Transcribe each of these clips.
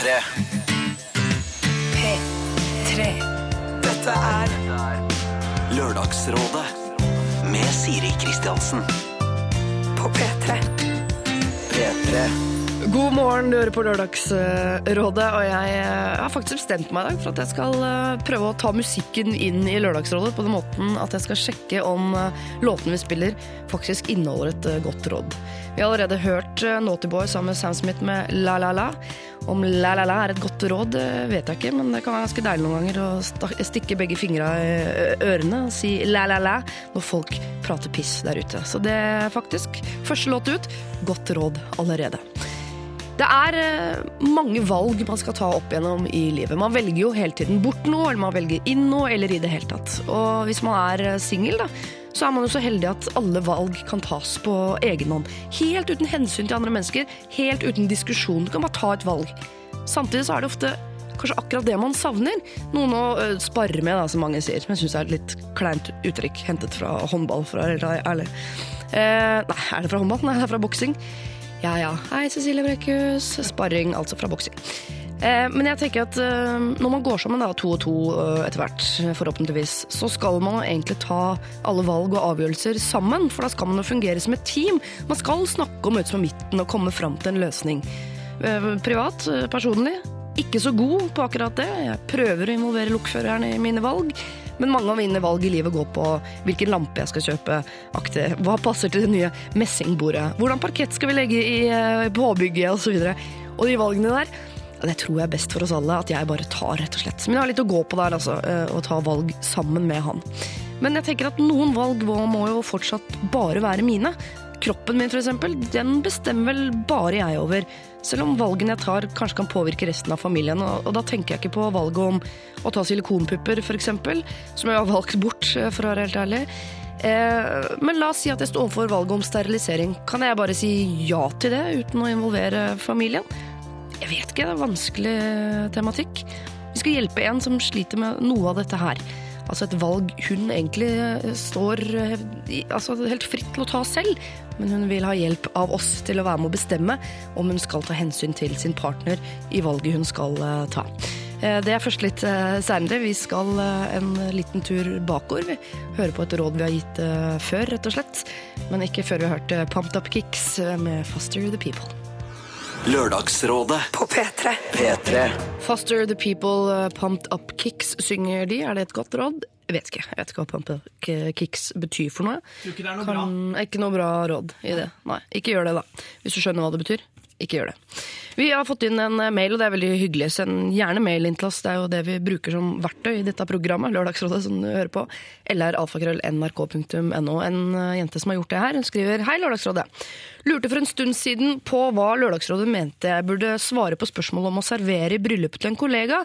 P3. P3. Dette er Lørdagsrådet med Siri Kristiansen. På P3. P3. God morgen, du hører på Lørdagsrådet, og jeg eh, har faktisk bestemt meg i dag for at jeg skal eh, prøve å ta musikken inn i Lørdagsrådet på den måten at jeg skal sjekke om eh, låtene vi spiller faktisk inneholder et godt råd. Vi har allerede hørt Naughty Boy sammen med Sam Smith med La La La. Om La La La er et godt råd, vet jeg ikke, men det kan være ganske deilig noen ganger å stikke begge fingra i ørene og si La La La når folk prater piss der ute. Så det er faktisk første låt ut. Godt råd allerede. Det er eh, mange valg man skal ta opp gjennom i livet. Man velger jo hele tiden bort noe, eller man velger inn noe, eller i det hele tatt. Og hvis man er eh, singel, da, så er man jo så heldig at alle valg kan tas på egen hånd. Helt uten hensyn til andre mennesker, helt uten diskusjon. Du kan bare ta et valg. Samtidig så er det ofte kanskje akkurat det man savner. Noen å øh, spare med, da, som mange sier. Som jeg syns er et litt kleint uttrykk hentet fra håndball, for helt ærlig. Eh, nei, er det fra håndball? Nei, det er fra boksing. Ja ja. Hei, Cecilie Brekkhus. Sparring, altså fra boksing. Eh, men jeg tenker at eh, når man går sammen da, to og to eh, etter hvert, forhåpentligvis, så skal man egentlig ta alle valg og avgjørelser sammen, for da skal man jo fungere som et team. Man skal snakke og møtes på midten og komme fram til en løsning. Privat, personlig, ikke så god på akkurat det. Jeg prøver å involvere lokføreren i mine valg. Men mange av mine valg i livet går på hvilken lampe jeg skal kjøpe, aktig. hva passer til det nye messingbordet, hvordan parkett skal vi legge i eh, påbygget osv. Og, og de valgene der, det tror jeg er best for oss alle at jeg bare tar, rett og slett. Men jeg har litt å gå på der, altså, og å ta valg sammen med han. Men jeg tenker at noen valg må jo fortsatt bare være mine. Kroppen min, for eksempel, den bestemmer vel bare jeg over. Selv om valgene jeg tar kanskje kan påvirke resten av familien. Og, da tenker jeg ikke på valget om å ta silikonpupper, eksempel, som jeg har valgt bort, eh, for å være helt ærlig. Eh, men la oss si at jeg står overfor valget om sterilisering. Kan jeg bare si ja til det uten å involvere familien? Jeg vet ikke, det er vanskelig tematikk. Vi skal hjelpe en som sliter med noe av dette her. Altså et valg hun egentlig står eh, altså helt fritt til å ta selv, men hun vil ha hjelp av oss til å være med å bestemme om hun skal ta hensyn til sin partner i valget hun skal eh, ta. Eh, Det er først litt eh, seinere. Vi skal eh, en liten tur bakover. Hører på et råd vi har gitt eh, før, rett og slett. Men ikke før vi har hørt eh, Pumped Up Kicks eh, med Foster the People. Lørdagsrådet. På P3. P3. Foster the People, uh, Pumped Up Kicks synger de. Er det et godt råd? Jeg vet ikke. Jeg vet ikke hva Pumped Up Kicks betyr for noe. Tror ikke det er noe kan, Ikke noe bra råd i det. Nei, ikke gjør det, da. Hvis du skjønner hva det betyr. Ikke gjør det. Vi har fått inn en eh, mail, og det er veldig hyggelig. Send gjerne mail inn til oss. Det er jo det vi bruker som verktøy i dette programmet. Lørdagsrådet, som du hører på. lralfakrøll.nrk.no. En eh, jente som har gjort det her, hun skriver Hei, Lørdagsrådet. Lurte for en stund siden på hva Lørdagsrådet mente jeg burde svare på spørsmålet om å servere i bryllupet til en kollega.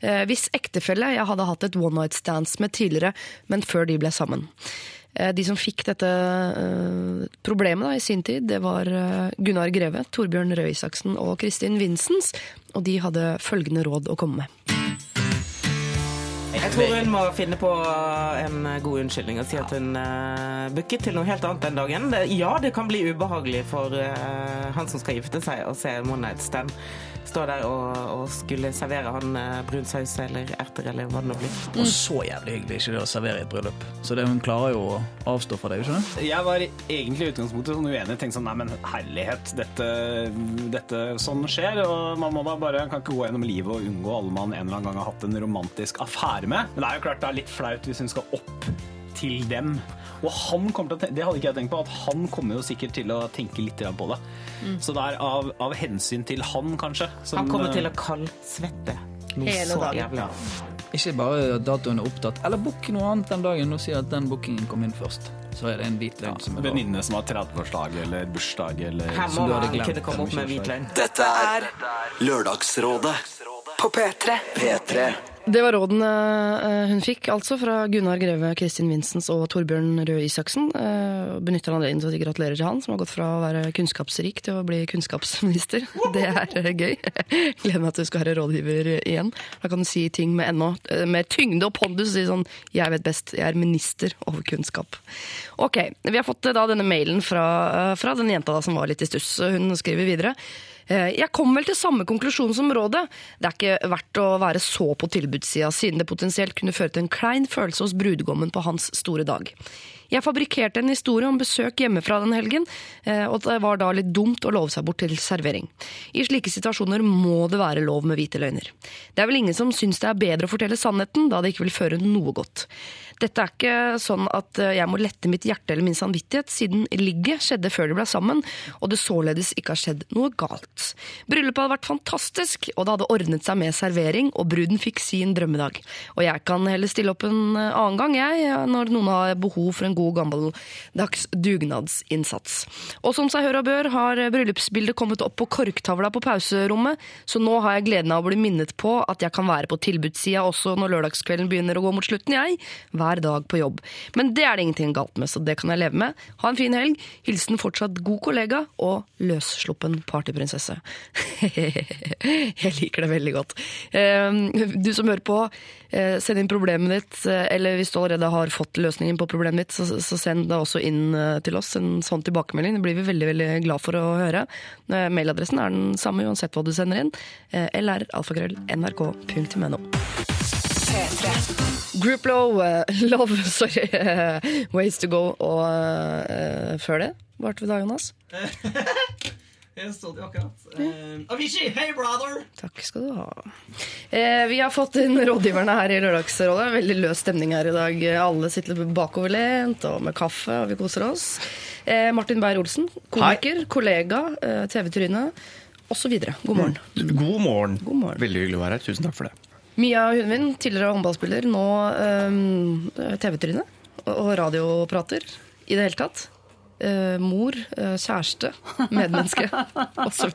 Eh, hvis ektefelle jeg hadde hatt et one night stands med tidligere, men før de ble sammen. Eh, De som fikk dette eh, problemet da, i sin tid, det var eh, Gunnar Greve, Torbjørn Røe Isaksen og Kristin Vinsens. Og de hadde følgende råd å komme med. Jeg tror hun må finne på en god unnskyldning og si at hun uh, booket til noe helt annet den dagen. Ja, det kan bli ubehagelig for uh, han som skal gifte seg og se One Night Stand. Stå der og, og skulle servere han uh, brun saus eller erter eller hva det nå blir. Og så jævlig hyggelig ikke det å servere i et bryllup. Så det, hun klarer jo å avstå fra det, ikke sant? Jeg var egentlig i utgangspunktet sånn uenig. Tenkte sånn, nei, men herlighet, dette, dette sånn skjer. Og man må da bare, kan ikke gå gjennom livet og unngå alle man en eller annen gang har hatt en romantisk affære med. Men det er jo klart det er litt flaut hvis hun skal opp til dem. Og han kommer til å tenke, det hadde ikke jeg tenkt på, at han kommer jo sikkert til å tenke litt på det. Så det er av, av hensyn til han, kanskje. som, Han kommer til eh, å kaldsvette Hele så dagen. Ikke bare at datoen er opptatt, eller book noe annet den dagen og si at den bookingen kom inn først. Så er det en hvit løgn som er. Venninne som har 30-årsdag eller bursdag eller Her må man kunne komme opp med hvit løgn. Dette er Lørdagsrådet. På P3. P3. Det var rådene eh, hun fikk, altså, fra Gunnar Greve, Kristin Vinsens og Torbjørn Røe Isaksen. Eh, Benytter anledningen til å si gratulerer til han, som har gått fra å være kunnskapsrik til å bli kunnskapsminister. Det er eh, gøy. Gleder meg til du skal være rådgiver igjen. Da kan du si ting med eh, mer tyngde og pondus. Si sånn 'jeg vet best, jeg er minister over kunnskap'. Ok, vi har fått da denne mailen fra, fra den jenta da, som var litt i stuss. Hun skriver videre. Eh, Jeg kom vel til samme konklusjon som rådet. Det er ikke verdt å være så på tilbudssida, siden det potensielt kunne føre til en klein følelse hos brudgommen på hans store dag. Jeg fabrikkerte en historie om besøk hjemmefra den helgen, eh, og det var da litt dumt å love seg bort til servering. I slike situasjoner må det være lov med hvite løgner. Det er vel ingen som syns det er bedre å fortelle sannheten, da det ikke vil føre noe godt. Dette er ikke sånn at eh, jeg må lette mitt hjerte eller min samvittighet, siden ligget skjedde før de ble sammen, og det således ikke har skjedd noe galt. Bryllupet hadde vært fantastisk, og det hadde ordnet seg med servering, og bruden fikk sin drømmedag. Og jeg kan heller stille opp en eh, annen gang, jeg, når noen har behov for en god gammeldags dugnadsinnsats. Og som seg hør og bør har bryllupsbildet kommet opp på korktavla på pauserommet, så nå har jeg gleden av å bli minnet på at jeg kan være på tilbudssida også når lørdagskvelden begynner å gå mot slutten, jeg. Hver dag på jobb. Men det er det ingenting galt med, så det kan jeg leve med. Ha en fin helg. Hilsen fortsatt god kollega og løssluppen partyprinsesse. jeg liker det veldig godt. Eh, Du som hører på, eh, send inn problemet ditt, eh, eller hvis du allerede har fått løsningen på problemet ditt, så, send det også inn eh, til oss. En sånn tilbakemelding. Det blir vi veldig veldig glad for å høre. Mailadressen er den samme uansett hva du sender inn. Eh, lralfakrøll.nrk.no. Group Low, eh, Love, sorry, eh, Ways to Go, og uh, før det, hva ble det da, Jonas? Jeg så det akkurat. Uh, Avicii, hey brother! Takk skal du ha. Uh, vi har fått inn rådgiverne her i Lørdagsrådet. Veldig løs stemning her i dag. Alle sitter bakoverlent og med kaffe, og vi koser oss. Uh, Martin Beyer-Olsen, komiker, kollega, eh, TV-tryne osv. God morgen. God morgen. God morgen. Veldig hyggelig å være her. Tusen takk for det. Mia Hundvin, tidligere håndballspiller, nå eh, TV-tryne og radioprater i det hele tatt. Eh, mor, eh, kjæreste, medmenneske osv.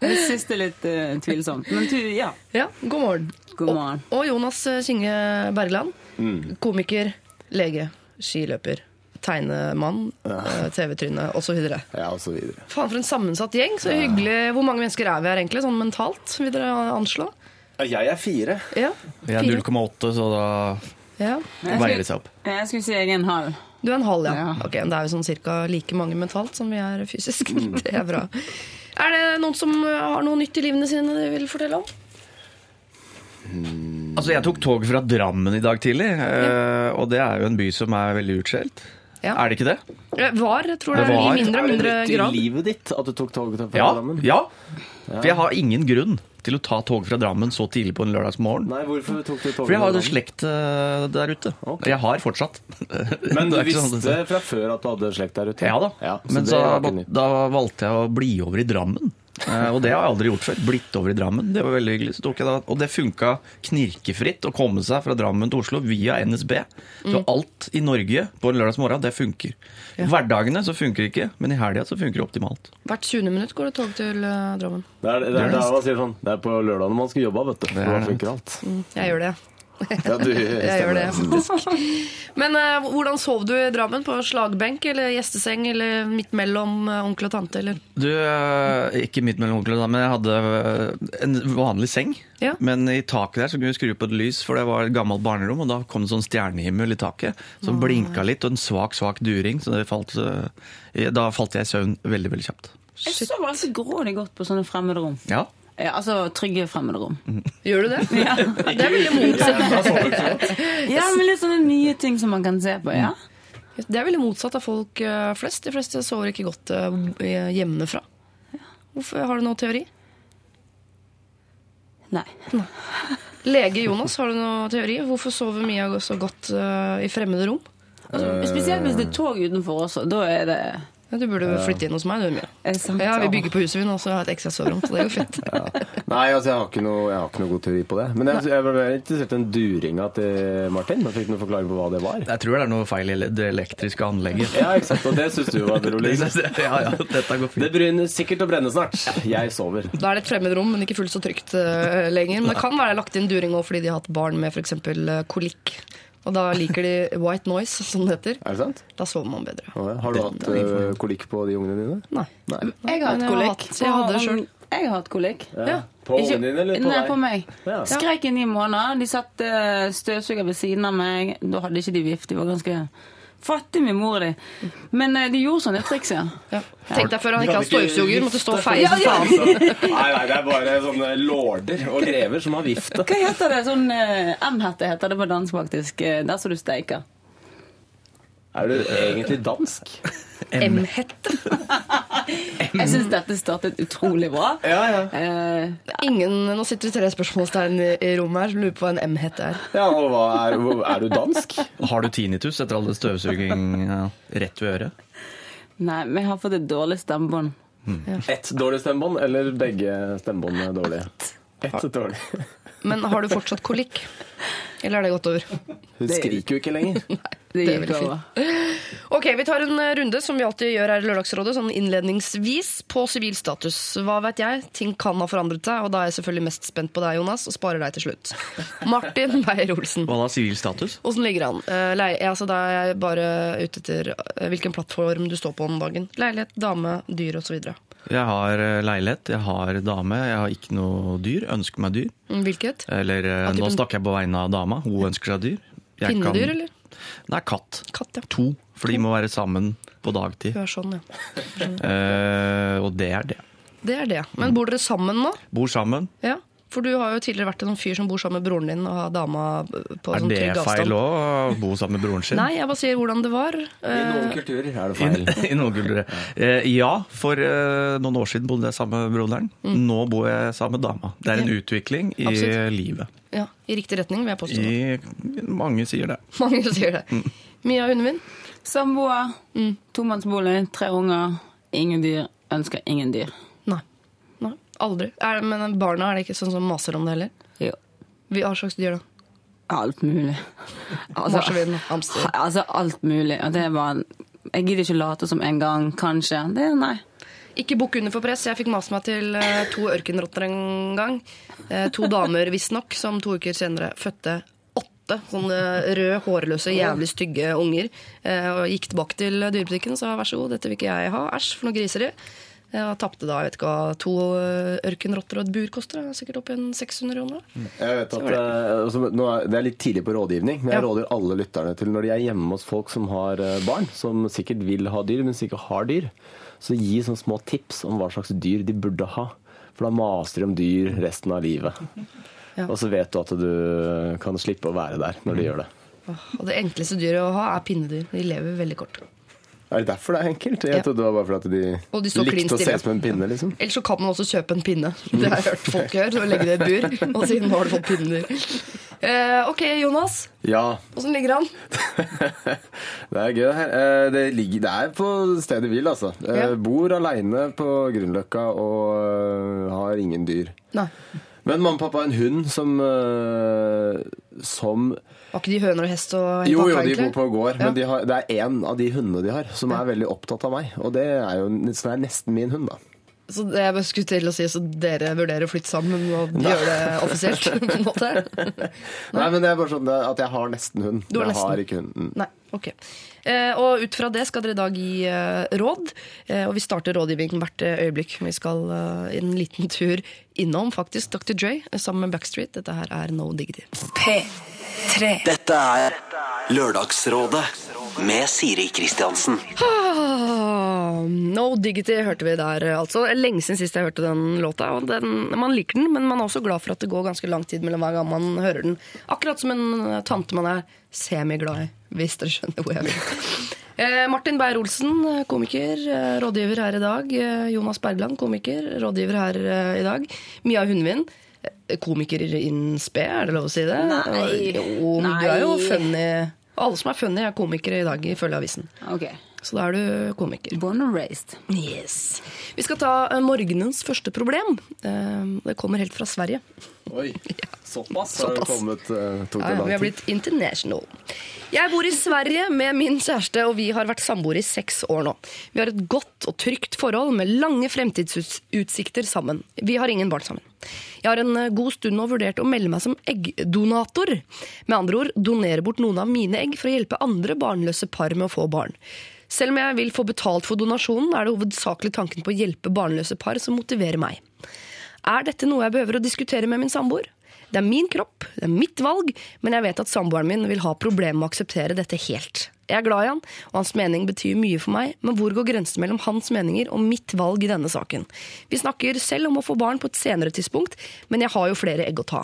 Det siste er litt eh, tvilsomt. Men du, ja. Ja, god morgen. God morgen. Og, og Jonas Kinge Bergland. Komiker, lege, skiløper, tegnemann, eh, TV-tryne osv. Ja, og så videre. Faen, for en sammensatt gjeng. Så hyggelig. Hvor mange mennesker er vi her egentlig, sånn mentalt? Vil dere anslå? Ja, jeg er fire. Ja, Jeg er 0,8, så da ja. veier det seg opp. Jeg skulle si jeg er en halv. Du er en halv, ja. Ja. Ok, Det er jo sånn cirka like mange mentalt som vi er fysisk. Det er bra. Er det noen som har noe nytt i livene sine de vil fortelle om? Altså, Jeg tok tog fra Drammen i dag tidlig, ja. og det er jo en by som er veldig utskjelt. Ja. Er det ikke det? Eh, Var, jeg tror det Det er var. i mindre og mindre grad. Er det nytt i livet ditt at du tok toget fra Ja. Drammen? ja. For jeg har ingen grunn til å ta tog fra Drammen så tidlig på en lørdagsmorgen. Nei, hvorfor tok du tog? For jeg har jo slekt eh, der ute. Okay. Jeg har fortsatt. Men du sånn visste fra før at du hadde slekt der ute? Ja da. Ja, så Men så, da valgte jeg å bli over i Drammen. Eh, og det har jeg aldri gjort før. Blitt over i Drammen. Det var veldig hyggelig. Så tok jeg da, og det funka knirkefritt å komme seg fra Drammen til Oslo via NSB. Så alt i Norge på en lørdagsmorgen, det funker. Hverdagene så funker det ikke, men i helga så funker det optimalt. Hvert 20. minutt går det tog til eh, Drammen. Det er, det er der man sier sånn Det er på lørdagene man skal jobbe, vet du. Er da det. funker alt. Jeg gjør det. Ja, du, Jeg gjør det, faktisk. Men uh, hvordan sov du i Drammen? På slagbenk eller gjesteseng eller midt mellom eh, onkel og tante? Eller? Du, eh, ikke midt mellom onkel og tante, men jeg hadde en vanlig seng. Ja. Men i taket der så kunne vi skru på et lys, for det var et gammelt barnerom, og da kom det sånn stjernehimmel i taket som blinka litt, og en svak, svak during, så det falt, uh, da falt jeg i søvn veldig, veldig kjapt. Jeg sover altså grådig godt på sånne fremmede rom. Ja. Ja, altså trygge fremmede rom. Gjør du det? Ja. Det er veldig motsatt. Ja, men litt sånne nye ting som man kan se på, ja. Det er veldig motsatt av folk eh, flest. De fleste sover ikke godt eh, hjemmefra. Hvorfor Har du noen teori? Nei. Lege Jonas, har du noen teori? Hvorfor sover Mia så godt eh, i fremmede rom? Spesielt hvis det er tog utenfor også. Da er det Ja, du burde flytte inn hos meg. Du, Mia. er sant. Ja, Vi bygger på huset vi nå, så jeg har et ekstra soverom. Så det går fint. Nei, altså, jeg har, ikke noe, jeg har ikke noe god teori på det. Men jeg, jeg ble interessert i den duringa til Martin. Jeg fikk noen forklaring på hva det var. Jeg tror det er noe feil i det elektriske anlegget. Ja, ikke sant. Og det syns du var rolig. ja, ja, dette går Det fint. begynner sikkert å brenne snart. Jeg sover. Da er det et fremmed rom, men ikke fullt så trygt eh, lenger. Men det kan være lagt inn during òg fordi de har hatt barn med f.eks. kolikk. Og da liker de white noise, som det heter. Er det sant? Da sover man bedre. Ja. Har du hatt uh, kolikk på de ungene dine? Nei. Nei. Jeg har hatt kolikk. jeg hadde sjøl. Jeg har hatt kolikk. Ja. På ungen dine eller på Nei, deg? på meg. Ja. Skreik i ni måneder. De satt støvsuger ved siden av meg. Da hadde ikke de vift. De var ganske Fattig med mor di. Men eh, de gjorde sånne triks, ja. Tenk deg før han ikke har støvsuger, måtte stå og feie som faen. Nei, nei, det er bare sånne lorder og grever som har vifte. Hva heter det? Sånn eh, M-hette heter det på dansk, faktisk. Eh, Der som du steiker. Er du egentlig dansk? M-hette. Jeg syns dette startet utrolig bra. Eh, Ingen, nå sitter det tre spørsmålstegn i i rommet her som lurer på hva en M-hette er. Ja, og hva er, er du dansk? Har du tinnitus etter all det støvsuging ja, rett ved øret? nei, vi har fått et dårlig stemmebånd. Ett dårlig stemmebånd, eller begge stemmebåndene dårlige? Ett dårlig. Men har du fortsatt kolikk? Eller er det gått over? Hun skriker jo ikke lenger. Det Det er gikk over. Ok, Vi tar en eh, runde som vi alltid gjør her i Lørdagsrådet, sånn innledningsvis på sivil status. Hva vet jeg? Ting kan ha forandret seg, og da er jeg selvfølgelig mest spent på deg, Jonas, og sparer deg til slutt. Martin Beyer-Olsen. Hva da, sivil status? Åssen ligger det an? Eh, lei- altså, da er jeg bare ute etter eh, hvilken plattform du står på om dagen. Leilighet, dame, dyr osv. Jeg har eh, leilighet, jeg har dame, jeg har ikke noe dyr. Ønsker meg dyr. Mm, Hvilket? Eller eh, nå snakker jeg på vegne av dama. Hun ønsker seg dyr. Jeg kan- Pinnedyr, eller? Nei, katt. Katt, ja. To. For de må være sammen på dagtid. Ja, sånn, ja. Eh, og det er det. Det er det. Men bor dere sammen nå? Bor sammen. Ja. For du har jo tidligere vært en fyr som bor sammen med broren din og har dama på Er sånn trygg avstand. Er det feil òg, å bo sammen med broren sin? Nei, jeg bare sier hvordan det var. I Eh, noen kulturer er det feil. I, i noen kulturer. Eh, ja, for eh, noen år siden bodde jeg sammen med broderen. Nå bor jeg sammen med dama. Det er en utvikling i Mm. Absolutt. livet. ja, I riktig retning, vil jeg påstå. I, mange sier det. Mange sier det. Mia, hunden min? Samboer, tomannsbolig, tre unger, ingen dyr. Ønsker ingen dyr. Aldri. Er det, men barna er det ikke sånn som maser om det heller? Jo. Hva har slags dyr, da. Alt mulig. Altså, Marsvin, hamster. altså alt mulig. Og det bare Jeg gidder ikke late som en gang, kanskje. Det nei. Ikke bukk under for press. Jeg fikk mast meg til eh, to ørkenrotter en gang. Eh, to damer, visstnok, som to uker senere fødte åtte sånne røde, hårløse, jævlig stygge unger. Eh, og gikk tilbake til dyrebutikken og sa vær så god, dette vil ikke jeg ha. Æsj, for noe griseri. Og tapte da, jeg vet ikke hva, to eh, ørkenrotter og et bur koster. Det er Sikkert opp igjen 600 kroner. Jeg vet at eh, altså, er, Det er litt tidlig på rådgivning, men jeg Ja. råder alle lytterne til når de er hjemme hos folk som har eh, barn, som sikkert vil ha dyr, men som ikke har dyr, så gi sånne små tips om hva slags dyr de burde ha. For da maser de om dyr resten av livet. Ja. Og så vet du at du kan slippe å være der når de gjør det. Og det enkleste dyret å ha er pinnedyr. De lever veldig kort. Er det derfor det er enkelt? Jeg Ja. trodde det var bare fordi de, de likte å se som en pinne, liksom. Ellers så kan man også kjøpe en pinne. Det har jeg hørt folk gjøre. Legge det i bur, og siden har du fått pinner. Eh, ok, Jonas. Ja, Åssen ligger han? det er gøy det her. Eh, Det, ligger, det er på stedet hvil, altså. Eh, Ja. Bor aleine på Grünerløkka og eh, har ingen dyr. Nei. Men mamma og pappa har en hund som Som Var ikke de høner og hest og Jo, jo, de egentlig? bor på gård, Ja. men de har, det er én av de hundene de har, som er veldig opptatt av meg. Og det er jo så det er nesten min hund, da. Så det jeg skulle til å si, så dere vurderer å flytte sammen og gjøre det offisielt? på en måte. Nei, men det er bare sånn at jeg har nesten hund. Du har jeg nesten. har ikke hunden. Nei, ok. Eh, og ut fra det skal dere i dag gi eh, råd. Eh, og vi starter rådgivningen hvert eh, øyeblikk. Vi skal eh, en liten tur innom faktisk Dr. Dre eh, sammen med Backstreet. Dette her er No Diggity. P3. Dette er Lørdagsrådet med Siri Kristiansen. Ah, no Diggity hørte vi der, altså. Lenge siden sist jeg hørte den låta. og den, Man liker den, men man er også glad for at det går ganske lang tid mellom hver gang man hører den. Akkurat som en tante man er semiglad i, hvis dere skjønner hvor jeg vil. Eh, Martin Beyer-Olsen, komiker, eh, rådgiver her i dag. Eh, Jonas Bergland, komiker, rådgiver her i dag. Mia Hundvin, komiker spe, er det lov å si det? Nei. Jo, Nei. du er jo funny. Alle som er funny, er komikere i dag, ifølge avisen. Ok. Så da er du komiker. Born and raised. Yes. Vi skal ta eh, morgenens første problem. Eh, det kommer helt fra Sverige. Oi, såpass har det kommet uh, tok Ja, ja, vi har blitt international. Jeg bor i Sverige med min kjæreste, og vi har vært samboere i seks år nå. Vi har et godt og trygt forhold med lange fremtidsutsikter sammen. Vi har ingen barn sammen. Jeg har en eh, god stund nå vurdert å melde meg som eggdonator. Med andre ord donere bort noen av mine egg for å hjelpe andre barnløse par med å få barn. Selv om jeg vil få betalt for donasjonen, er det hovedsakelig tanken på å hjelpe barnløse par som motiverer meg. Er dette noe jeg behøver å diskutere med min samboer? Det er min kropp, det er mitt valg, men jeg vet at samboeren min vil ha problemer med å akseptere dette helt. Jeg er glad i han, og hans mening betyr mye for meg, men hvor går grensen mellom hans meninger og mitt valg i denne saken? Vi snakker selv om å få barn på et senere tidspunkt, men jeg har jo flere egg å ta.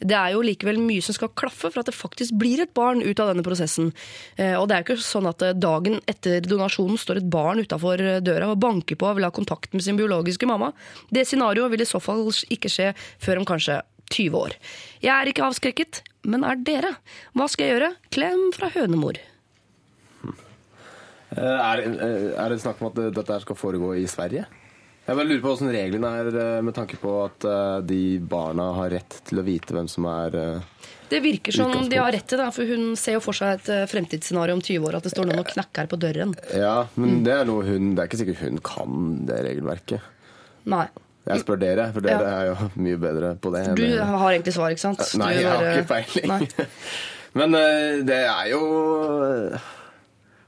Det er jo likevel mye som skal klaffe for at det faktisk blir et barn ut av denne prosessen. Eh, Og det er jo ikke sånn at eh, dagen etter donasjonen står et barn utafor døra og banker på og vil ha kontakt med sin biologiske mamma. Det scenarioet vil i så fall ikke skje før om kanskje 20 år. Jeg er ikke avskrekket, men er dere? Hva skal jeg gjøre? Klem fra hønemor. Eh, Er, eh, er det snakk om at dette skal foregå i Sverige? Jeg bare lurer på hvordan reglene er eh, med tanke på at eh, de barna har rett til å vite hvem som er eh, Det virker som de har rett til det, for hun ser jo for seg et fremtidsscenario om 20 år, at det står noen og knakker på døren. Ja, Mm. men det er hun Det er ikke sikkert hun kan det regelverket. Nei. Jeg spør dere, for dere Ja. er jo mye bedre på det. Du enn... har egentlig svar, ikke sant? Nei, jeg har ikke peiling. Men det er jo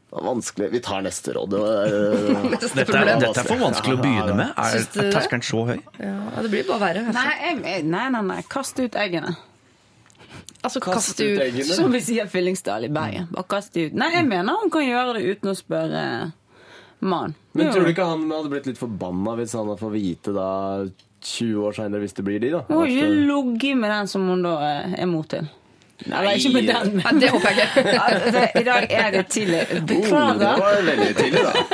det er vanskelig. Vi tar neste råd. det var, eh, Dette er, dette er for vanskelig å begynne med. Er, er terskelen så høy? Ja, det blir bare verre. Nei, nei, nei, nei. Kast ut eggene. Altså, kast ut Som vi sier Fyllingsdal i Bergen. Bare kast ut. Nei, jeg mener hun kan gjøre det uten å spørre mannen. Men tror du ikke han hadde blitt litt forbanna hvis han hadde fått vite da 20 år seinere, hvis det blir de, da? Hun har jo ikke ligget med den som hun da eh, er mot til. Eller ikke med den. Nei, det håper jeg ikke. Altså, I dag er det tidlig. Oh, det var veldig tidlig, da.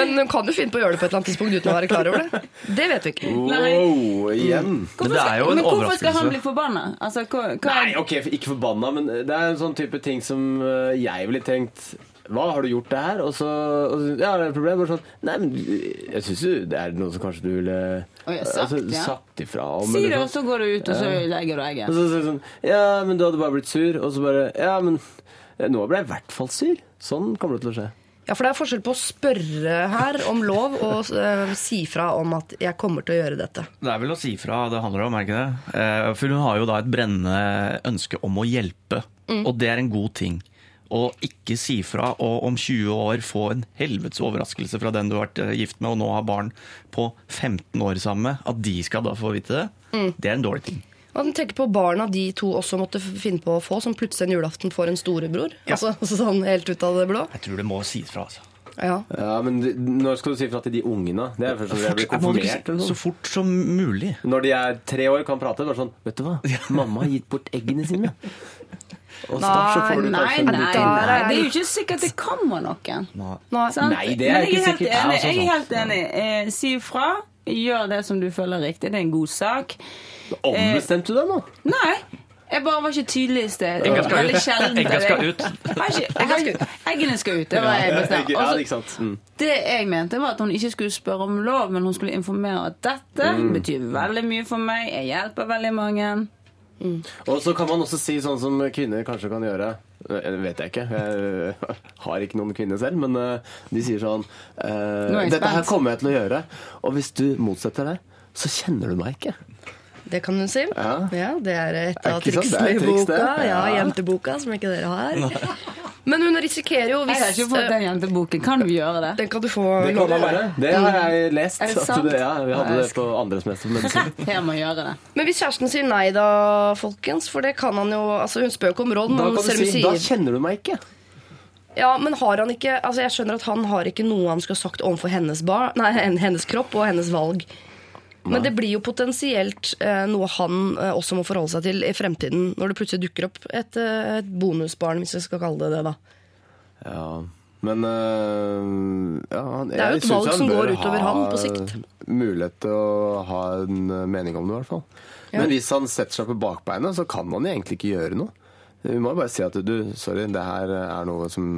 Men hun kan jo finne på å gjøre det på et eller annet tidspunkt uten å være klar over det. Det vet vi ikke. Oh, igjen. Men det er jo en Men hvorfor skal han bli forbanna? Altså, hva, hva Nei, ok, ikke forbanna, men det er en sånn type ting som eh, jeg ville tenkt hva, har du gjort det her? Og så, og så Ja, det er et problem. Bare sånn Nei, men jeg syns jo det er noe som kanskje du ville sagt, altså, ja. sagt ifra om. Si det, og sånn. så går du ut, og så Ja. legger du Og så sier så, sånn Ja, men du hadde bare blitt sur. Og så bare Ja, men eh, nå ble jeg i hvert fall sur. Sånn kommer det til å skje. Ja, for det er forskjell på å spørre her om lov og uh, si fra om at 'jeg kommer til å gjøre dette'. Det er vel å si fra det handler om, er ikke det? Uh, For hun har jo da et brennende ønske om å hjelpe, og det er en god ting. Og ikke si fra og om 20 år få en helvetes overraskelse fra den du har vært eh, gift med og nå har barn på 15 år sammen med, at de skal da få vite det, det er en dårlig ting. Og den tenker på barna de to også måtte finne på å få, som plutselig en julaften får en storebror. Altså, sånn helt ut av det blå. Jeg tror det må sies fra, altså. Ja. Ja, men når skal du si fra til de ungene? Det er først når de blir konfirmert. Så fort som mulig. Når de er tre år, kan prate. Bare sånn Vet du hva? Mamma har gitt bort eggene sine. Og nei, så får du Nei, nei, nei. Det er jo ikke sikkert det kommer noen. Nei. Nei, det er ikke helt sikkert. Enig. Jeg er helt enig. Eh, si ifra. Gjør det som du føler er riktig. Det er en god sak. Ombestemte du deg nå? Nei. Jeg bare var ikke tydelig i sted. Egga skal ut. sjeldent. Skal ut. Eggene skal ut. Det var jeg bestemt. Ja, ikke sant. Mm. det jeg mente, var at hun ikke skulle spørre om lov, men hun skulle informere at dette Mm. betyr veldig mye for meg. Jeg hjelper veldig mange. Og så kan man også si sånn som kvinner kanskje kan gjøre. Det vet jeg ikke. Jeg har ikke noen kvinner selv, men eh, de sier sånn eh, Dette her kommer jeg til å gjøre, og hvis du motsetter deg, så kjenner du meg ikke. Det kan hun si. Ja. det er et av er triksene i boka. Ja, Ja. Jenteboka, som ikke dere har. Men hun risikerer jo hvis Jeg har ikke fått den jenteboken. Kan du gjøre det? Den kan du få Det låne det av meg. Det har jeg lest. Er det at sant? ja, vi hadde det på andre semester medisin. Jeg må gjøre det. Men hvis kjæresten sier nei, da, folkens? For det kan han jo altså Hun spør jo ikke om råd, Da men kan du selv om si hun Da kjenner du meg ikke. Ja, men har han ikke Altså Jeg skjønner at han har ikke noe han skulle sagt overfor hennes, bar, nei, hennes kropp og hennes valg. Men det blir jo potensielt eh, noe han eh, også må forholde seg til i fremtiden, når det plutselig dukker opp et, eh, et bonusbarn, hvis vi skal kalle det det. da. Ja, men øh, ja, han, Det er jo et valg som går utover ham på sikt. Mulighet til å ha en mening om det, i hvert fall. Ja. Men hvis han setter seg på bakbeina, så kan han egentlig ikke gjøre noe. Vi må jo bare si at du, sorry, det her er noe som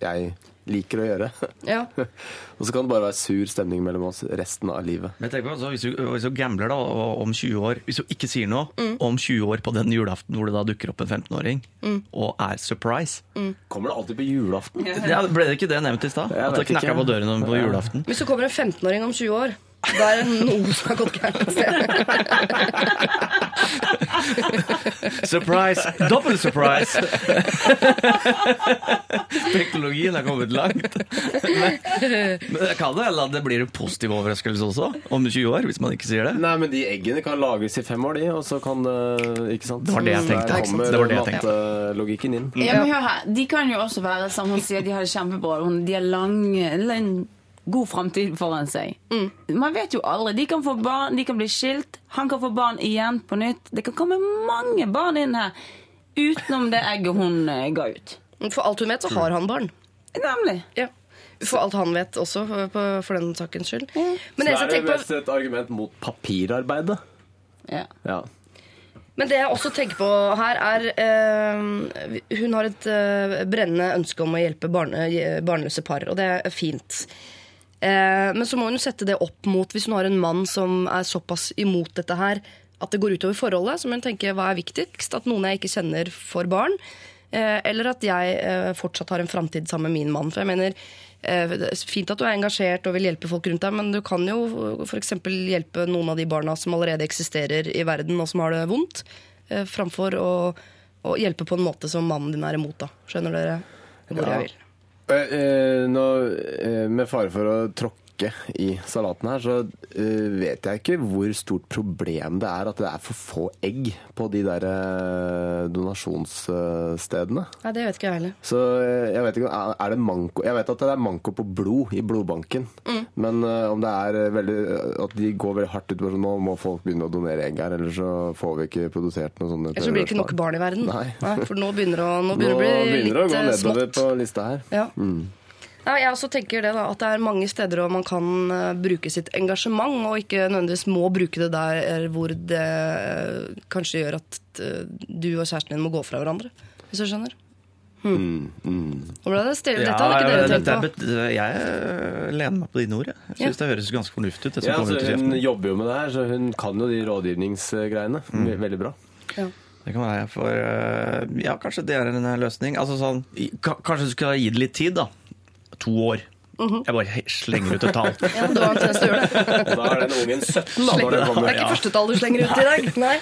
jeg liker å gjøre. Ja. Og så kan det bare være sur stemning mellom oss resten av livet. Men tenk på, altså, hvis, du, hvis du gambler da, og om 20 år, hvis du ikke sier noe, Mm. om 20 år på den julaften hvor det da dukker opp en 15-åring, og er surprise Kommer det alltid på julaften? ja, Ble det ikke det nevnt i stad? At det knakka på døren på julaften? Hvis det kommer en 15-åring om 20 år, da er det noe som har gått gærent et sted. Surprise! Dobbel surprise! Teknologien er kommet langt. Men, men det kan det hende at det blir en positiv overraskelse også, om 20 år, hvis man ikke sier det. Nei, men de eggene kan lagres i fem år, de, og så kan det Ikke sant? Det var det jeg tenkte. Der kommer Det var det jeg tenkte. mattelogikken inn. Ja, men hør her, De kan jo også være som hun sier, de har det kjempebra. De har lang, eller en god framtid foran seg. Man vet jo aldri. De kan få barn, de kan bli skilt. Han kan få barn igjen på nytt. Det kan komme mange barn inn her utenom det egget hun eh, ga ut. For alt hun vet, så har han barn. Nemlig. Ja. For alt han vet også, for, for den sakens skyld. Men Så det, er det mest på, et argument mot papirarbeidet. Ja. Ja. men det jeg også tenker på her, er eh, Hun har et eh, brennende ønske om å hjelpe barne, barnløse par, og det er fint. Eh, men så må hun sette det opp mot hvis hun har en mann som er såpass imot dette her at det går utover forholdet. Så må hun tenke hva er viktigst? At noen jeg ikke kjenner, får barn? Eh, eller at jeg eh, fortsatt har en framtid sammen med min mann? For jeg mener Fint at du er engasjert og vil hjelpe folk rundt deg, men du kan jo f.eks. hjelpe noen av de barna som allerede eksisterer i verden, og som har det vondt, framfor å, å hjelpe på en måte som mannen din er imot. da. Skjønner dere hvor Ja. jeg vil? Eh, eh, nå, eh, med fare for å tråkke i salaten her, så uh, vet jeg ikke hvor stort problem det er at det er for få egg på de der uh, donasjonsstedene. Nei, det vet ikke jeg heller. Så eh, jeg vet ikke, er- det manko Jeg vet at det er manko på blod i blodbanken. Mm. Men om det er veldig At de går veldig hardt ut på sånn, nå må folk begynne å donere egg her, ellers så får vi ikke produsert noe sånt. Ellers så blir det ikke nok barn i verden. Nei. for nå begynner det å, nå Nå begynner nå å bli begynner det å gå nedover smått. på lista her. Ja. Mm. Ja, jeg også tenker det da, at det er mange steder hvor man kan eh, bruke sitt engasjement, og ikke nødvendigvis må bruke det der hvor det eh, kanskje gjør at eh, du og kjæresten din må gå fra hverandre. Hvis du skjønner? Mm, mm. Det stille. Ja, Dette hadde ikke dere tenkt er på. jeg eh, lener meg på dine ord. jeg. Jeg syns Ja. det høres ganske fornuftig ut. det som Ja, altså, ut hun jobber jo med det her, så hun kan jo de rådgivningsgreiene. mm. Veldig bra. Det kan være for eh, Ja, kanskje det er en eh, løsning. Altså sånn Kanskje du skal gi det litt tid, da. To år. Mhm. Jeg bare slenger ut et tall. Ja, du har en tendens til å gjøre det. Da er den ungen 17 da, når det Det er ikke første tall du slenger ut i dag. Nei.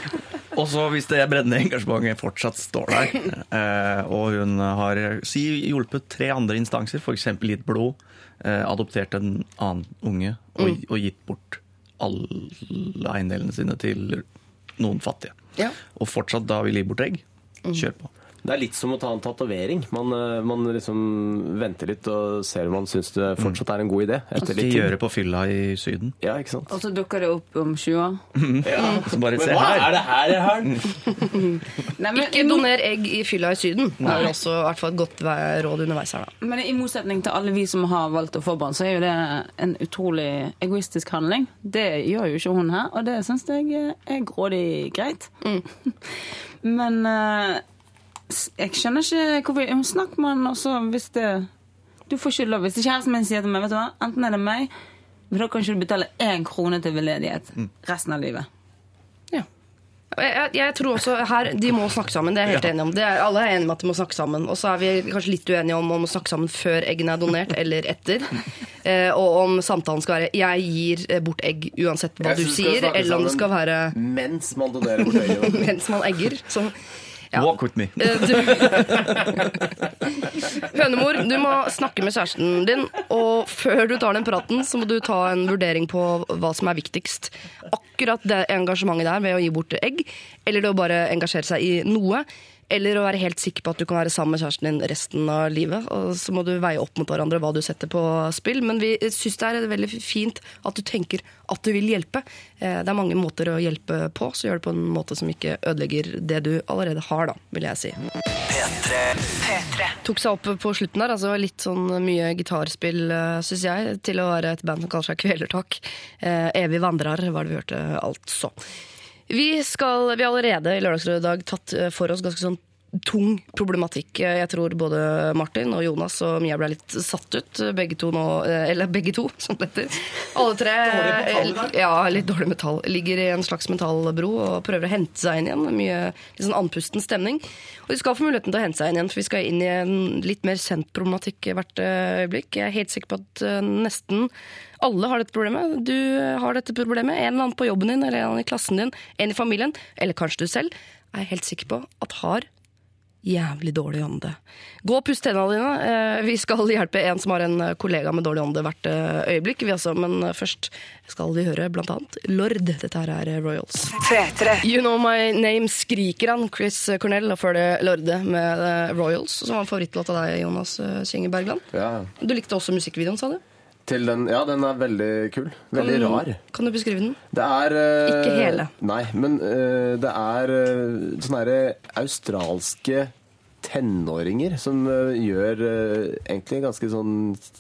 Og så hvis det brennende engasjementet fortsatt står der, eh, og hun har si, hjulpet tre andre instanser, f.eks. gitt blod, eh, adoptert en annen unge og, Mm. og gitt bort alle eiendelene sine til noen fattige, Ja. og fortsatt da vil gi bort egg, Mm. kjør på. Det er litt som å ta en tatovering. Man, eh, man liksom venter litt og ser om man syns det fortsatt er en god idé. Etter altså, litt gjør tid. det på fylla i Syden. Ja, ikke sant? Og så dukker det opp om 20 år. ja, Så bare Men her. hva er det her jeg har? Nei, men, Ikke doner egg i fylla i Syden. Det er også i hvert fall et godt råd underveis her, da. Men i motsetning til alle vi som har valgt å få barn, så er jo det en utrolig egoistisk handling. Det gjør jo ikke hun her, og det syns jeg er grådig greit. Men eh, jeg skjønner ikke hvorfor Hun snakker med han også hvis det Du får ikke lov. Hvis kjæresten min sier til meg vet du hva, enten er det meg, men da kan ikke du betale én krone til veldedighet resten av livet. Jeg, jeg, jeg tror også her, De må snakke sammen. Det er jeg helt enig om. Det er, alle er enige om at de må snakke sammen. Og så er vi kanskje litt uenige om om å snakke sammen før eggene er donert, eller etter. Eh, og om samtalen skal være 'jeg gir eh, bort egg uansett hva Jeg du sier', eller om det skal være Mens man donerer bort egg. mens man egger. Så, ja. Walk with me. Du... Hønemor, du må snakke med kjæresten din, og før du tar den praten, så må du ta en vurdering på hva som er viktigst. Akkurat det engasjementet der ved å gi bort egg, eller det å bare engasjere seg i noe. Eller å være helt sikker på at du kan være sammen med kjæresten din resten av livet. Og så må du veie opp mot hverandre hva du setter på spill. Men vi syns det er veldig fint at du tenker at du vil hjelpe. Eh, Det er mange måter å hjelpe på, så gjør det på en måte som ikke ødelegger det du allerede har, da, vil jeg si. Tok seg opp på slutten der, altså litt sånn mye gitarspill, syns jeg, til å være et band som kaller seg Kvelertak. Eh, Evig vandrer var det vi hørte, altså. Vi, skal, vi har allerede i Lørdagsrevyen i dag tatt eh, for oss ganske sånn tung problematikk. Jeg tror både Martin og Jonas og Mia ble litt satt ut, begge to nå, eh, eller begge to, som det heter. Alle tre eh, ja, litt dårlig metall. Ligger i en slags metallbro og prøver å hente seg inn igjen. Mye litt sånn andpusten stemning. Og de skal få muligheten til å hente seg inn igjen, for vi skal inn i en litt mer kjent problematikk hvert eh, øyeblikk. Jeg er helt sikker på at eh, nesten Alle har dette problemet. Du har dette problemet. En eller annen på jobben din, eller en eller annen i klassen din, en i familien, eller kanskje du selv, er jeg helt sikker på at har jævlig dårlig ånde. Gå og pust tennene dine. Eh, Vi skal hjelpe en som har en kollega med dårlig ånde hvert eh, øyeblikk, vi også, men eh, først skal vi høre blant annet Lord. Dette her er eh, Royals. You Know My Name skriker han, Chris Cornell, og før det Lorde med eh, Royals, som var en favorittlåt av deg, Jonas eh, Kjenge Bergland. Ja. Du likte også musikkvideoen, sa du? Til den, ja, den er veldig kul. Veldig Kan- rar. Kan du beskrive den? Det er uh, Ikke hele. Nei, men uh, det er uh, sånne her australske tenåringer som gjør egentlig ganske sånn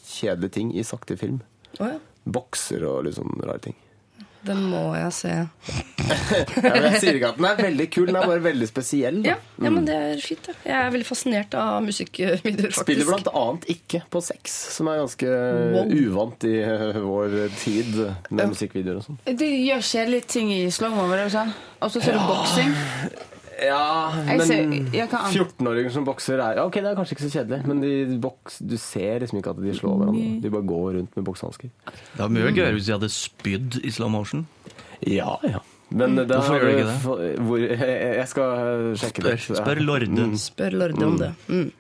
kjedelige ting i sakte film. Oh, ja. Bokser og litt sånn rare ting. Den må jeg se. Ja, men jeg sier ikke at den er veldig kul, den er bare veldig spesiell. Da. Ja, ja, men det er fint. Da. Jeg er veldig fascinert av musikkvideoer, faktisk. Spiller blant annet ikke på sex, som er ganske Wow. uvant i vår tid med musikkvideoer og sånn. De gjør kjedelige ting i slow-mo, var det du sa? Og så ser du boksing. Ja, men ser- jeg kan- 14-åringer som bokser er ja, Ok, det er kanskje ikke så kjedelig, men de boks, du ser liksom ikke at de slår hverandre. De bare går rundt med boksehansker. Det var mye gøyere hvis de hadde spydd i slow motion. Ja, ja. Men det Hvorfor gjør du ikke det? for- Hvor, jeg, skal sjekke det. Spør, Lorde. Lorde. Spør Lorde om det. Mm.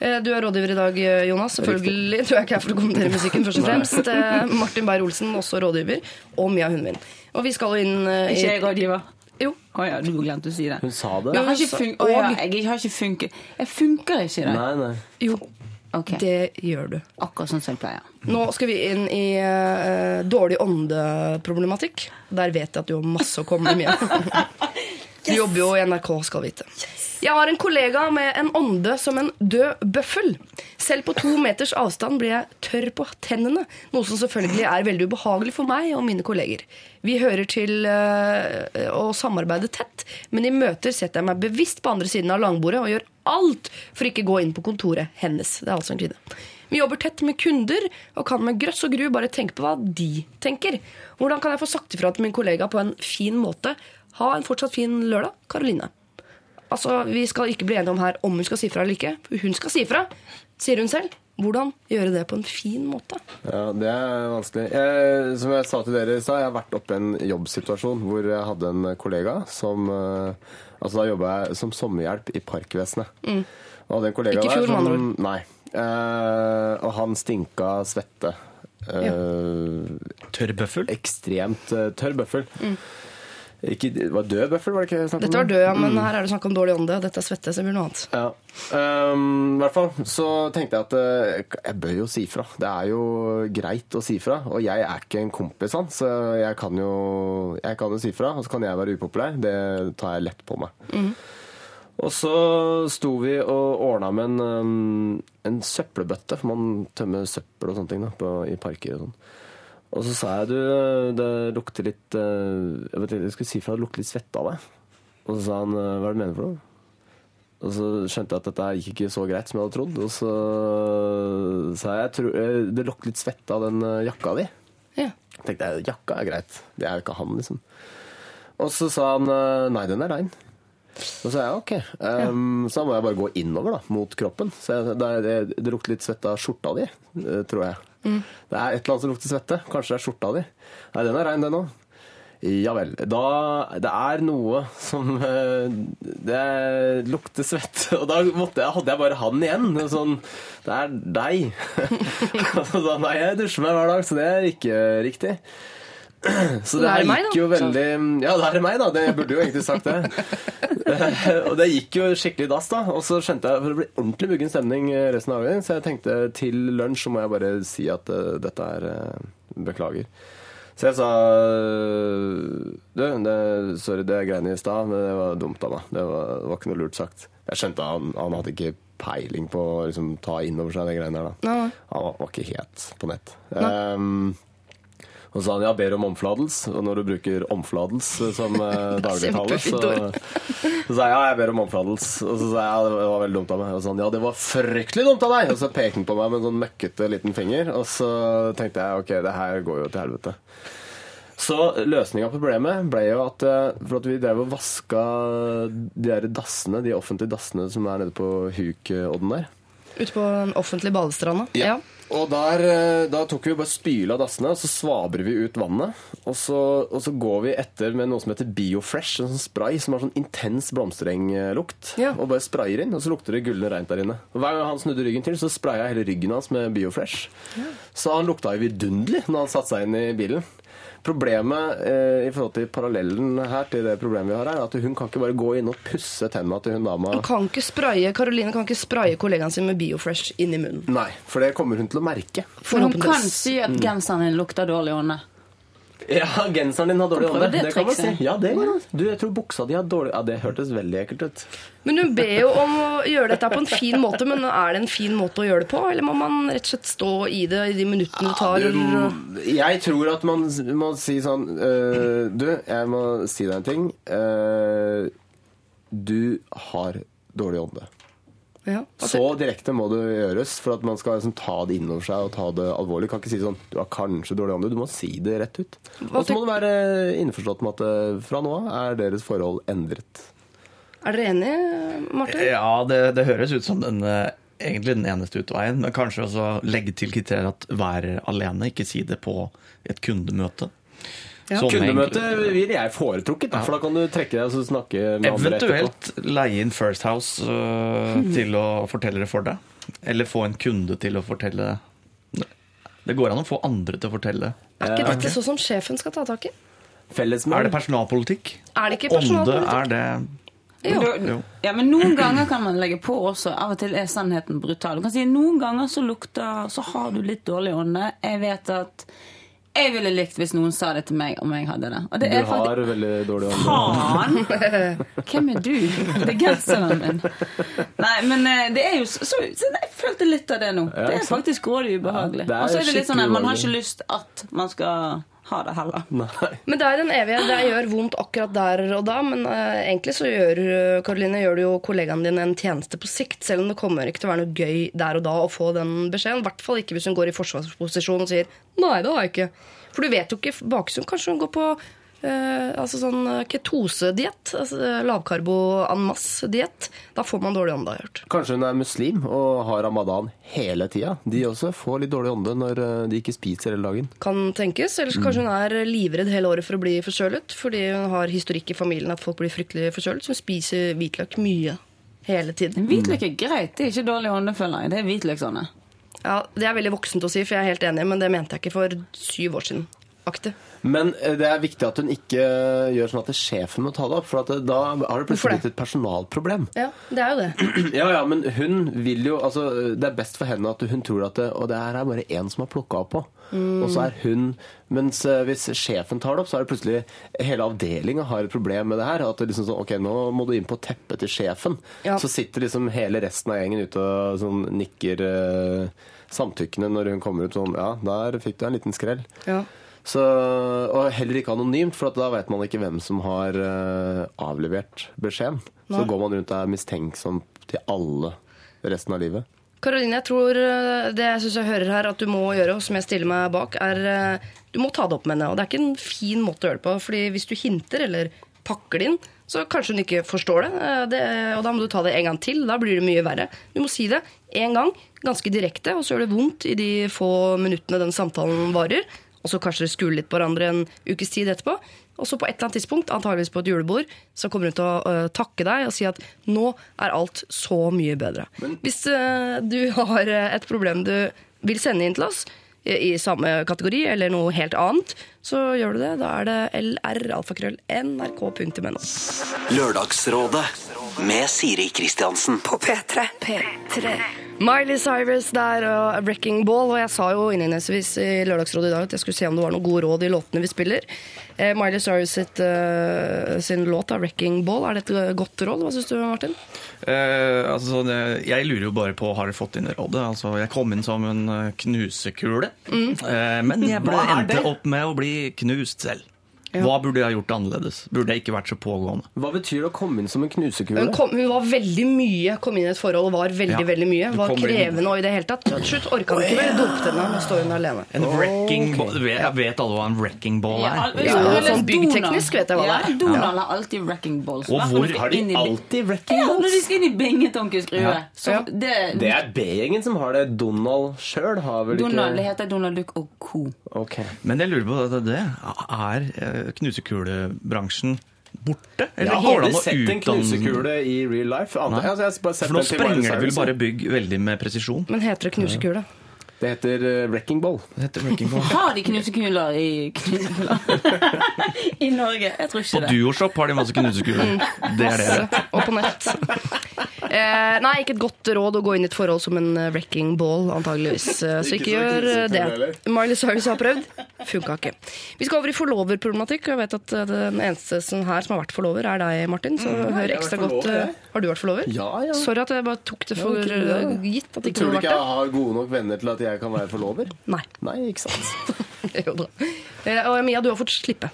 Eh, Du er rådgiver i dag, eh, Jonas. Selvfølgelig Du er ikke jeg er for å kommentere musikken, først og fremst. Eh, Martin Beyer-Olsen, også rådgiver. Og Mia Hundvin. Og vi skal jo inn i Ikke jeg rådgiver? Å ja, du glemte å si det. Hun sa det. Jeg har ikke, fun oh, ja, jeg har ikke funket. Jeg funker ikke i dag. Nei, nei. Jo, Okay. det gjør du. Akkurat sånn som jeg pleier. Nå skal vi inn i uh, dårlig åndeproblematikk. Der vet jeg at du har masse å komme med. Du jobber jo i NRK, skal vite. Jeg har en kollega med en ånde som en død bøffel. Selv på to meters avstand blir jeg tørr på tennene, noe som selvfølgelig er veldig ubehagelig for meg og mine kolleger. Vi hører til eh, å samarbeide tett, men i møter setter jeg meg bevisst på andre siden av langbordet og gjør alt for ikke gå inn på kontoret hennes. Det er altså en kvinne. Vi jobber tett med kunder og kan med grøss og gru bare tenke på hva de tenker. Hvordan kan jeg få sagt ifra til min kollega på en fin måte? Ha en fortsatt fin lørdag, Karoline. Altså, Vi skal ikke bli enige om her om hun skal si fra eller ikke. Hun skal si fra, sier hun selv. Hvordan gjøre det på en fin måte? Ja, det er vanskelig. Jeg, som jeg sa til dere i stad, jeg har vært oppe i en jobbsituasjon hvor jeg hadde en kollega som eh, Altså da jobba jeg som sommerhjelp i Parkvesenet. Og hadde en kollega Mm. Ikke fjor, der som Nei. Eh, og han stinka svette. Eh, Tørr bøffel? Ekstremt uh, tørr bøffel. Ikke, det var død bøffel, var det ikke snakk om? Mm. Dette var død, ja, men her er det snakk om dårlig ånde. og Dette er svette, så det blir noe annet. Ja. Um, I hvert fall så tenkte jeg at uh, jeg bør jo si fra. Det er jo greit å si fra. Og jeg er ikke en kompis hans, så jeg kan jo, jeg kan jo si fra. Og så kan jeg være upopulær. Det tar jeg lett på meg. Og så sto vi og ordna med en, um, en søppelbøtte, for man tømmer søppel og sånne ting da, på, i parker og sånn. Og så sa jeg du, det lukter litt eh, Jeg vet ikke, jeg skulle si fra det lukter litt svette av deg. Og så sa han hva er det du mener for noe? Og så skjønte jeg at dette gikk ikke så greit som jeg hadde trodd. Og så sa jeg, at eh, det lukter litt svette av den eh, jakka di. Ja. tenkte jeg, jakka er greit. Det er jo ikke han, liksom. Og så sa han eh, nei, den er rein. Og så sa jeg ok. Um, Så da må jeg bare gå innover da, mot kroppen. Så jeg, det, det, det lukter litt svette av skjorta di, eh, tror jeg. Det er et eller annet som lukter svette. Kanskje det er skjorta di. Nei, den er rein, den òg. Ja vel. Da Det er noe som eh, Det lukter svette. Og da jeg, hadde jeg bare han igjen. Sånn Det er deg. Og så, nei, jeg dusjer meg hver dag, så det er ikke riktig. Så det er her gikk jo veldig Ja, det her er meg, da. Det burde jo egentlig sagt det. og det gikk jo skikkelig dass, da. Og så skjønte jeg for det ble ordentlig muggen stemning resten av dagen, så jeg tenkte til lunsj så må jeg bare si at eh, dette er eh, Beklager. Så jeg sa Du, det, sorry, det greiene i stad, men det var dumt av meg. Det var, det var ikke noe lurt sagt. Jeg skjønte han, han hadde ikke peiling på å liksom, ta inn over seg de greiene der, da. Nei, nei. Han var, var ikke helt på nett. Um, og så sa han ja, ber om omfladels. Og når du bruker omfladels som eh, dagligtale, så, så sa jeg ja, jeg ber om omfladels. Og så sa jeg ja, det var veldig dumt av meg. Og så sa han ja, det var fryktelig dumt av deg! Og så pekte han på meg med en sånn møkkete liten finger. Og så tenkte jeg ok, det her går jo til helvete. Så løsninga på problemet ble jo at eh, for at vi drev og vaska de der dassene, de offentlige dassene som er nede på Hukodden der. Ute på den offentlige badestranda. Ja. Ja. Og der, eh, da tok vi bare spyle av dassene, og så svabrer vi ut vannet. Og så, og så går vi etter med noe som heter Biofresh, en sånn spray som har sånn intens blomsterenglukt. Ja. Og bare sprayer inn, og så lukter det gullende reint der inne. Og Hver gang han snudde ryggen til, så spraya jeg hele ryggen hans med Biofresh. Så han lukta jo vidunderlig når han satte seg inn i bilen. Problemet eh, i forhold til parallellen her til det problemet vi har her, er at hun kan ikke bare gå inn og pusse tenna til hun dama. Hun kan ikke spraye, Karoline kan ikke spraye kollegaen sin med Biofresh inn i munnen. Nei, for det kommer hun til å merke. For hun kan si at genseren din lukter dårlig ånde. Ja, genseren din har dårlig ånde. det Det kan man si. Ja, det går an. Du, jeg tror buksa di har dårlig Ja, det hørtes veldig ekkelt ut. Men hun ber jo om å gjøre dette på en fin måte, men er det en fin måte å gjøre det på? Eller må man rett og slett stå i det i de minuttene det tar? Du, jeg tror at man må si sånn uh, Du, jeg må si deg en ting. Uh, du har dårlig ånde. Ja. Så direkte må det gjøres for at man skal liksom ta det innover seg og ta det alvorlig. Kan ikke si sånn Du har kanskje dårlig ånde. Du må si det rett ut. Og så må du være innforstått med at øh, fra nå av er deres forhold endret. Er dere enige, Martin? Ja, det, det høres ut som den, eh, egentlig den eneste utveien. Men kanskje også legge til kriteriet at vær alene, ikke si det på et kundemøte. Som Kundemøte egentlig- ville jeg foretrukket, for da kan du trekke deg og snakke med andre etterpå. Eventuelt leie inn First House øh, til å fortelle det for deg. Eller få en kunde til å fortelle Det går an å få andre til å fortelle. Er ikke dette sånn som sjefen skal ta tak i? Fellesmål. Er det personalpolitikk? Er det ikke Ånde, er det Jo. Ja, men noen ganger kan man legge på også. Av og til er sannheten brutal. Du kan si Noen ganger så lukter Så har du litt dårlig ånde. Jeg vet at jeg ville likt hvis noen sa det til meg om jeg hadde det. Og det Du er faktisk har veldig dårlig ånde. Faen! Hvem er du? Det er genseren min. Nei, men eh, det er jo så, så, Jeg følte litt av det nå. Ja, Det er faktisk grådig ubehagelig. Ja, Og så er det litt sånn at man har ikke lyst at man skal ha det heller. Nei. Men det er den evige. Det gjør vondt akkurat der og da, men uh, egentlig så gjør eh, Karoline, gjør du jo kollegaen din en tjeneste på sikt, selv om det kommer ikke til å være noe gøy der og da å få den beskjeden. I hvert fall ikke hvis hun går i forsvarsposisjon og sier 'nei, det har jeg ikke'. For du vet jo ikke baksiden. Kanskje hun går på eh, altså sånn eh, ketosediett. Altså eh, lavkarbo en masse-diett. Da får man dårlig ånde, har jeg hørt. Kanskje hun er muslim og har ramadan hele tida. De også får litt dårlig ånde når eh, de ikke spiser hele dagen. Kan tenkes. Eller mm. kanskje hun er livredd hele året for å bli forkjølet. Fordi hun har historikk i familien at folk blir fryktelig forkjølet. Så hun spiser hvitløk mye hele tiden. Hvitløk er greit. Det er ikke dårlig ånde, føler jeg. Det er hvitløksånde. Ja, Det er veldig voksent å si, for jeg er helt enig, men det mente jeg ikke for syv år siden. Aktig. Men eh, det er viktig at hun ikke gjør sånn at sjefen må ta det opp, for at det, da har det plutselig blitt et personalproblem. Ja, det er jo det. Ja, ja, men hun vil jo altså, Det er best for henne at hun tror at det, Og det her er bare én som har plukka opp på. Mm. Og så er hun Mens eh, hvis sjefen tar det opp, så er det plutselig Hele avdelinga har et problem med det her. At det liksom sånn Ok, nå må du inn på teppet til sjefen. Ja. Så sitter liksom hele resten av gjengen ute og sånn nikker eh, samtykkende når hun kommer ut sånn Ja, der fikk du en liten skrell. Ja. Så, og heller ikke anonymt, for at da vet man ikke hvem som har uh, avlevert beskjeden. Så går man rundt og er mistenksom til alle resten av livet. Karoline, jeg tror eh, det jeg synes jeg hører her at du må gjøre, og som jeg stiller meg bak, er eh, Du må ta det opp med henne. Og det er ikke en fin måte å gjøre det på. fordi hvis du hinter eller pakker det inn, så kanskje hun ikke forstår det. det. Og da må du ta det en gang til. Da blir det mye verre. Du må si det én gang, ganske direkte, og så gjør det vondt i de få minuttene den samtalen varer. Og så kanskje skule litt på hverandre en ukes tid etterpå. Og så på et eller annet tidspunkt, antageligvis på et julebord, så kommer hun til å uh, takke deg og si at nå er alt så mye bedre. Hvis uh, du har øh, et problem du vil sende inn til oss i, i samme kategori eller noe helt annet, så gjør du det. Da er det lralfakrøll.nrk.no. Lørdagsrådet med Siri Kristiansen. På P3. P3. Miley Cyrus der og Wrecking Ball. Og jeg sa jo innledningsvis i Lørdagsrådet i dag at jeg skulle se om det var noen gode råd i låtene vi spiller. Eh, Miley Cyrus sitt, uh, sin låt av Wrecking Ball, er det et eh, godt råd? Hva syns du, Martin? Eh, altså, jeg lurer jo bare på har du fått inn rådet. Altså, jeg kom inn som en knusekule, Mm. eh, men jeg ble, endte opp med å bli knust selv. Hva burde jeg ha gjort annerledes? Burde jeg ikke vært så pågående? Hva betyr det å komme inn som en knusekule? Hun, kom, hun var veldig mye, kom inn i et forhold og var veldig Ja. veldig mye. Du Var krevende inn- og i det hele tatt. Til slutt orka han ikke mer. Dumpet henne. Nå står hun alene. En wrecking ball Vet, vet alle hva en wrecking ball er? Ja, ja. har sånn byggteknisk vet jeg hva det er. Donald har alltid wrecking balls. Og hvor Har de alltid wrecking balls? Ja, når de skal inn i bingetonke skrue. Ja. Det, Det er B-gjengen som har det. Donald sjøl har vel ikke Donald, det heter Donald Duck og co. Okay. Men jeg lurer på det, det er eh, knusekulebransjen borte? Jeg har går det an å sett en knusekule i real life. Andre, altså, jeg har bare sett For nå sprenger det vel bare bygg veldig med presisjon. Men heter det knusekule? Det heter eh, wrecking ball. Det heter wrecking ball. Har de knusekuler i knusekuler? I Norge? Jeg tror På det. På Duoshop har de masse knusekuler. Det er det. Og på nett. Eh, nei, ikke et godt råd å gå inn i et forhold som en eh, wrecking ball, antageligvis. Eh, så Ikke ikke gjør det. Miley Cyrus har prøvd. Funka ikke. Vi skal over i forloverproblematikk. Jeg vet at den eneste som her som har vært forlover, er deg, Martin. Så hør Mm, jeg ekstra godt. Har du vært forlover? Ja, ja. Sorry at jeg bare tok det for gitt at ikke Tror du du har ikke jeg det. har gode nok venner til at jeg kan være forlover? Nei. Nei, ikke sant. Jo da. Eh, Og Mia, du har fått slippe.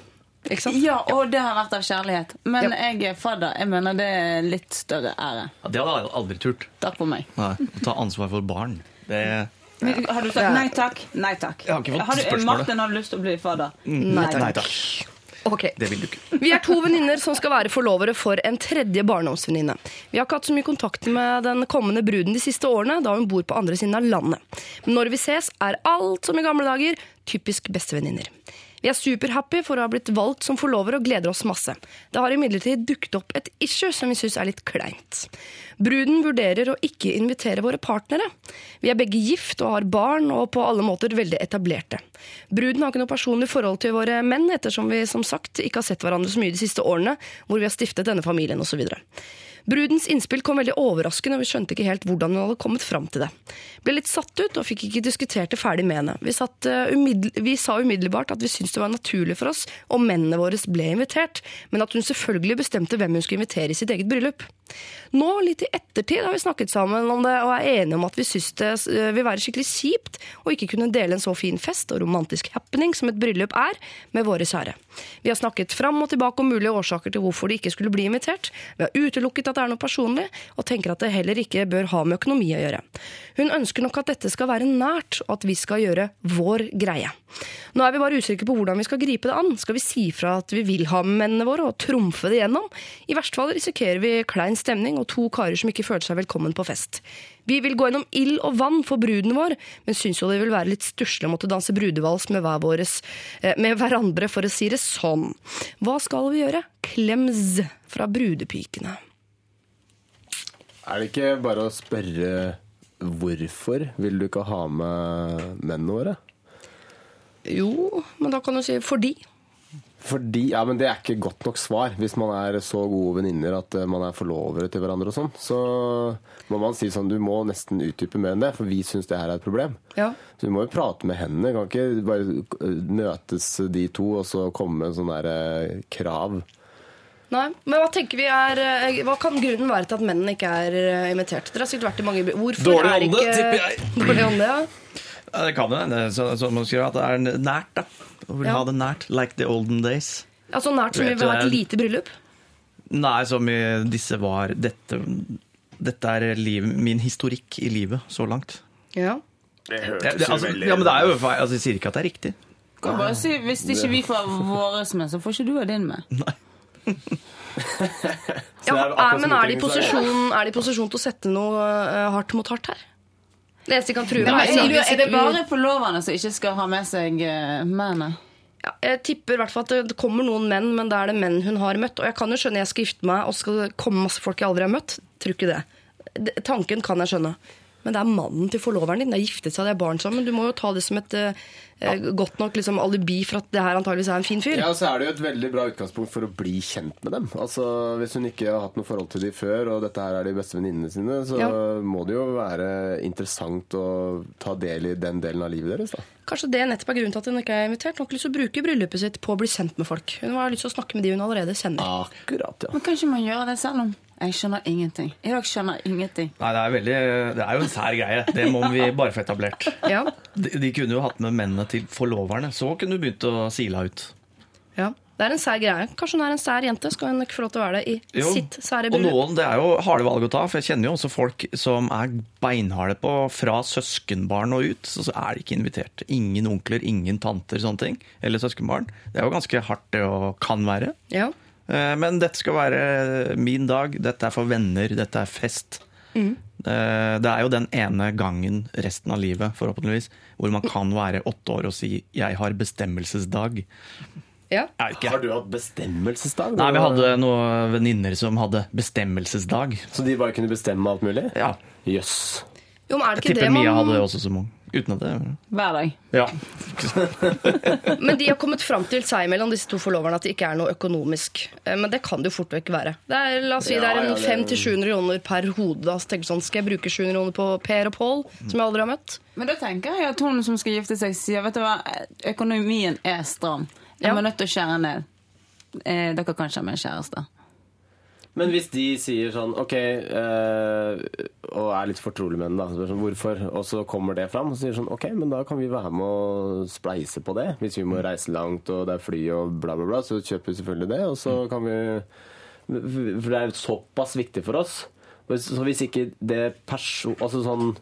Ikke sant? Ja, og det har vært av kjærlighet. Men jeg er fadder. Jeg mener det er litt større ære. Ja, det hadde jeg aldri turt. Takk for meg. Nei, Å ta ansvar for barn. Det ja. Har du sagt nei takk? Nei takk. Jeg har ikke fått Har du, spørsmålet. Martin har lyst til å bli fadder? Nei takk. Nei takk. Ok. Det vil du ikke. Vi er to venninner som skal være forlovere for en tredje barndomsvenninne. Vi har ikke hatt så mye kontakt med den kommende bruden de siste årene, da hun bor på andre siden av landet. Men når vi ses, er alt som i gamle dager typisk bestevenninner. Vi er superhappy for å ha blitt valgt som forlover og gleder oss masse. Det har imidlertid dukket opp et issue som vi syns er litt kleint. Bruden vurderer å ikke invitere våre partnere. Vi er begge gift og har barn og på alle måter veldig etablerte. Bruden har ikke noe personlig forhold til våre menn, ettersom vi som sagt ikke har sett hverandre så mye de siste årene, hvor vi har stiftet denne familien osv. Brudens innspill kom veldig overraskende, og vi skjønte ikke helt hvordan hun hadde kommet fram til det. Ble litt satt ut og fikk ikke diskutert det ferdig med henne. Vi, satt, uh, vi sa umiddelbart at vi syntes det var naturlig for oss om mennene våre ble invitert, men at hun selvfølgelig bestemte hvem hun skulle invitere i sitt eget bryllup. Nå, litt i ettertid, har vi snakket sammen om det og er enige om at vi syns det eh, vil være skikkelig kjipt å ikke kunne dele en så fin fest og romantisk happening som et bryllup er, med våre kjære. Vi har snakket fram og tilbake om mulige årsaker til hvorfor de ikke skulle bli invitert. Vi har utelukket at det er noe personlig, og tenker at det heller ikke bør ha med økonomi å gjøre. Hun ønsker nok at dette skal være nært, og at vi skal gjøre vår greie. Nå er vi bare usikre på hvordan vi skal gripe det an. Skal vi si fra at vi vil ha med mennene våre og trumfe det gjennom? I verste fall risikerer vi klein stemning og to karer som ikke føler seg velkommen på fest. Vi vil gå gjennom ild og vann for bruden vår, men syns jo det vil være litt stusslig å måtte danse brudevals med, våres, eh, med hverandre, for å si det sånn. Hva skal vi gjøre? Klems fra brudepikene. Er det ikke bare å spørre hvorfor vil du ikke ha med mennene våre? Jo, men da kan du si fordi. Fordi, ja, men Det er ikke godt nok svar hvis man er så gode venninner at eh, man er forlovere til hverandre. og sånn. Så må man si sånn, du må nesten utdype mer enn det, for vi syns det her er et problem. Ja. Så vi må jo prate med henne. Kan ikke bare eh, møtes de to og så komme med sånne der, eh, krav. Nei, men hva tenker vi er eh, Hva kan grunnen være til at mennene ikke er eh, invitert? Dere har sikkert vært i mange Hvorfor Dårlig er ånde, ikke tipper jeg. Dårlig ånde, ja. Ja, det kan jo hende så, så man skriver at det er nært. da. Og vil Ja. ha det nært. Like the olden days. Altså nært som vi vil ha et lite bryllup? Nei, som i disse var Dette, dette er liv, min historikk i livet så langt. Ja. Det Det, det, altså, ja, men det er jo. Altså, jeg sier ikke at det er riktig. Kan bare si, Hvis ikke vi får våre med, så får ikke du ha din med. Ja, er men er de, i posisjon, er de i posisjon til å sette noe uh, hardt mot hardt her? Det eneste de kan true med, er, er, er det bare forloverne som ikke skal ha med seg uh, mennene? ja, Jeg tipper i hvert fall at det kommer noen menn, men da er det menn hun har møtt. Og jeg kan jo skjønne jeg skal gifte meg, og skal komme masse folk jeg aldri har møtt. Tror ikke det. det. Tanken kan jeg skjønne. Men det er mannen til forloveren din. Det er giftet seg, det er barn sammen. Du må jo ta det som et eh, eh, godt nok liksom, alibi for at det her antageligvis er en fin fyr. Ja, så er det jo et veldig bra utgangspunkt for å bli kjent med dem. Altså, Hvis hun ikke har hatt noe forhold til dem før, og dette her er de beste venninnene sine, så Ja. må det jo være interessant å ta del i den delen av livet deres. da. Kanskje det nettopp er grunnen til at hun ikke er invitert. Hun har ikke lyst til å bruke bryllupet sitt på å bli kjent med folk. Hun har lyst til å snakke med de hun allerede kjenner. Akkurat, ja. Men kanskje man gjør det selv om Jeg skjønner ingenting. I dag skjønner jeg ingenting. Nei, det er, veldig, det er jo en sær greie. Det må vi bare få etablert. Ja, De, de kunne jo hatt med mennene til forloverne. Så kunne du begynt å sile ut. ja. Det er en sær greie. Kanskje hun er en sær jente, skal hun ikke få lov til å være det i Jo, sitt sære Og noen, det er jo harde valg å ta, for jeg kjenner jo også folk som er beinharde på fra søskenbarn og ut, så så er de ikke invitert. Ingen onkler, ingen tanter, sånne ting. Eller søskenbarn. Det er jo ganske hardt det å kan være. Ja. Eh, Men dette skal være min dag, dette er for venner, dette er fest. Mhm. Eh, Det er jo den ene gangen resten av livet, forhåpentligvis, hvor man kan være åtte år og si 'jeg har bestemmelsesdag'. Ja. Har du hatt bestemmelsesdag? Nei, vi hadde noen venninner som hadde bestemmelsesdag. Så de bare kunne bestemme alt mulig? Ja. Jøss. Jo, men er det Jeg tipper det Mia hadde det også som ung. Uten at det Hver dag. Ja. Men de har kommet fram til seg mellom disse to forloverne at det ikke er noe økonomisk. Eh, Men det kan det jo fort vekk være. Det er, la oss si Ja, det er ja, en det- 500-700 kroner per hode. Da. Så tenker sånn, Skal jeg bruke 700 kroner på Per og Pål, som jeg aldri har møtt? Men da tenker jeg at hun som skal gifte seg, sier vet du hva, økonomien er stram. Jeg Ja. må nødt til å skjære ned. Eh, dere kan ikke ha med kjæreste. Men hvis de sier sånn OK, eh, og er litt fortrolig med den, da. så Sånn, hvorfor? Og så kommer det fram, og så sier sånn OK, men da kan vi være med og spleise på det. Hvis vi må reise langt og det er fly og bla, bla, bla, så kjøper vi selvfølgelig det. Og så kan vi For det er såpass viktig for oss. Så hvis ikke det perso... Altså sånn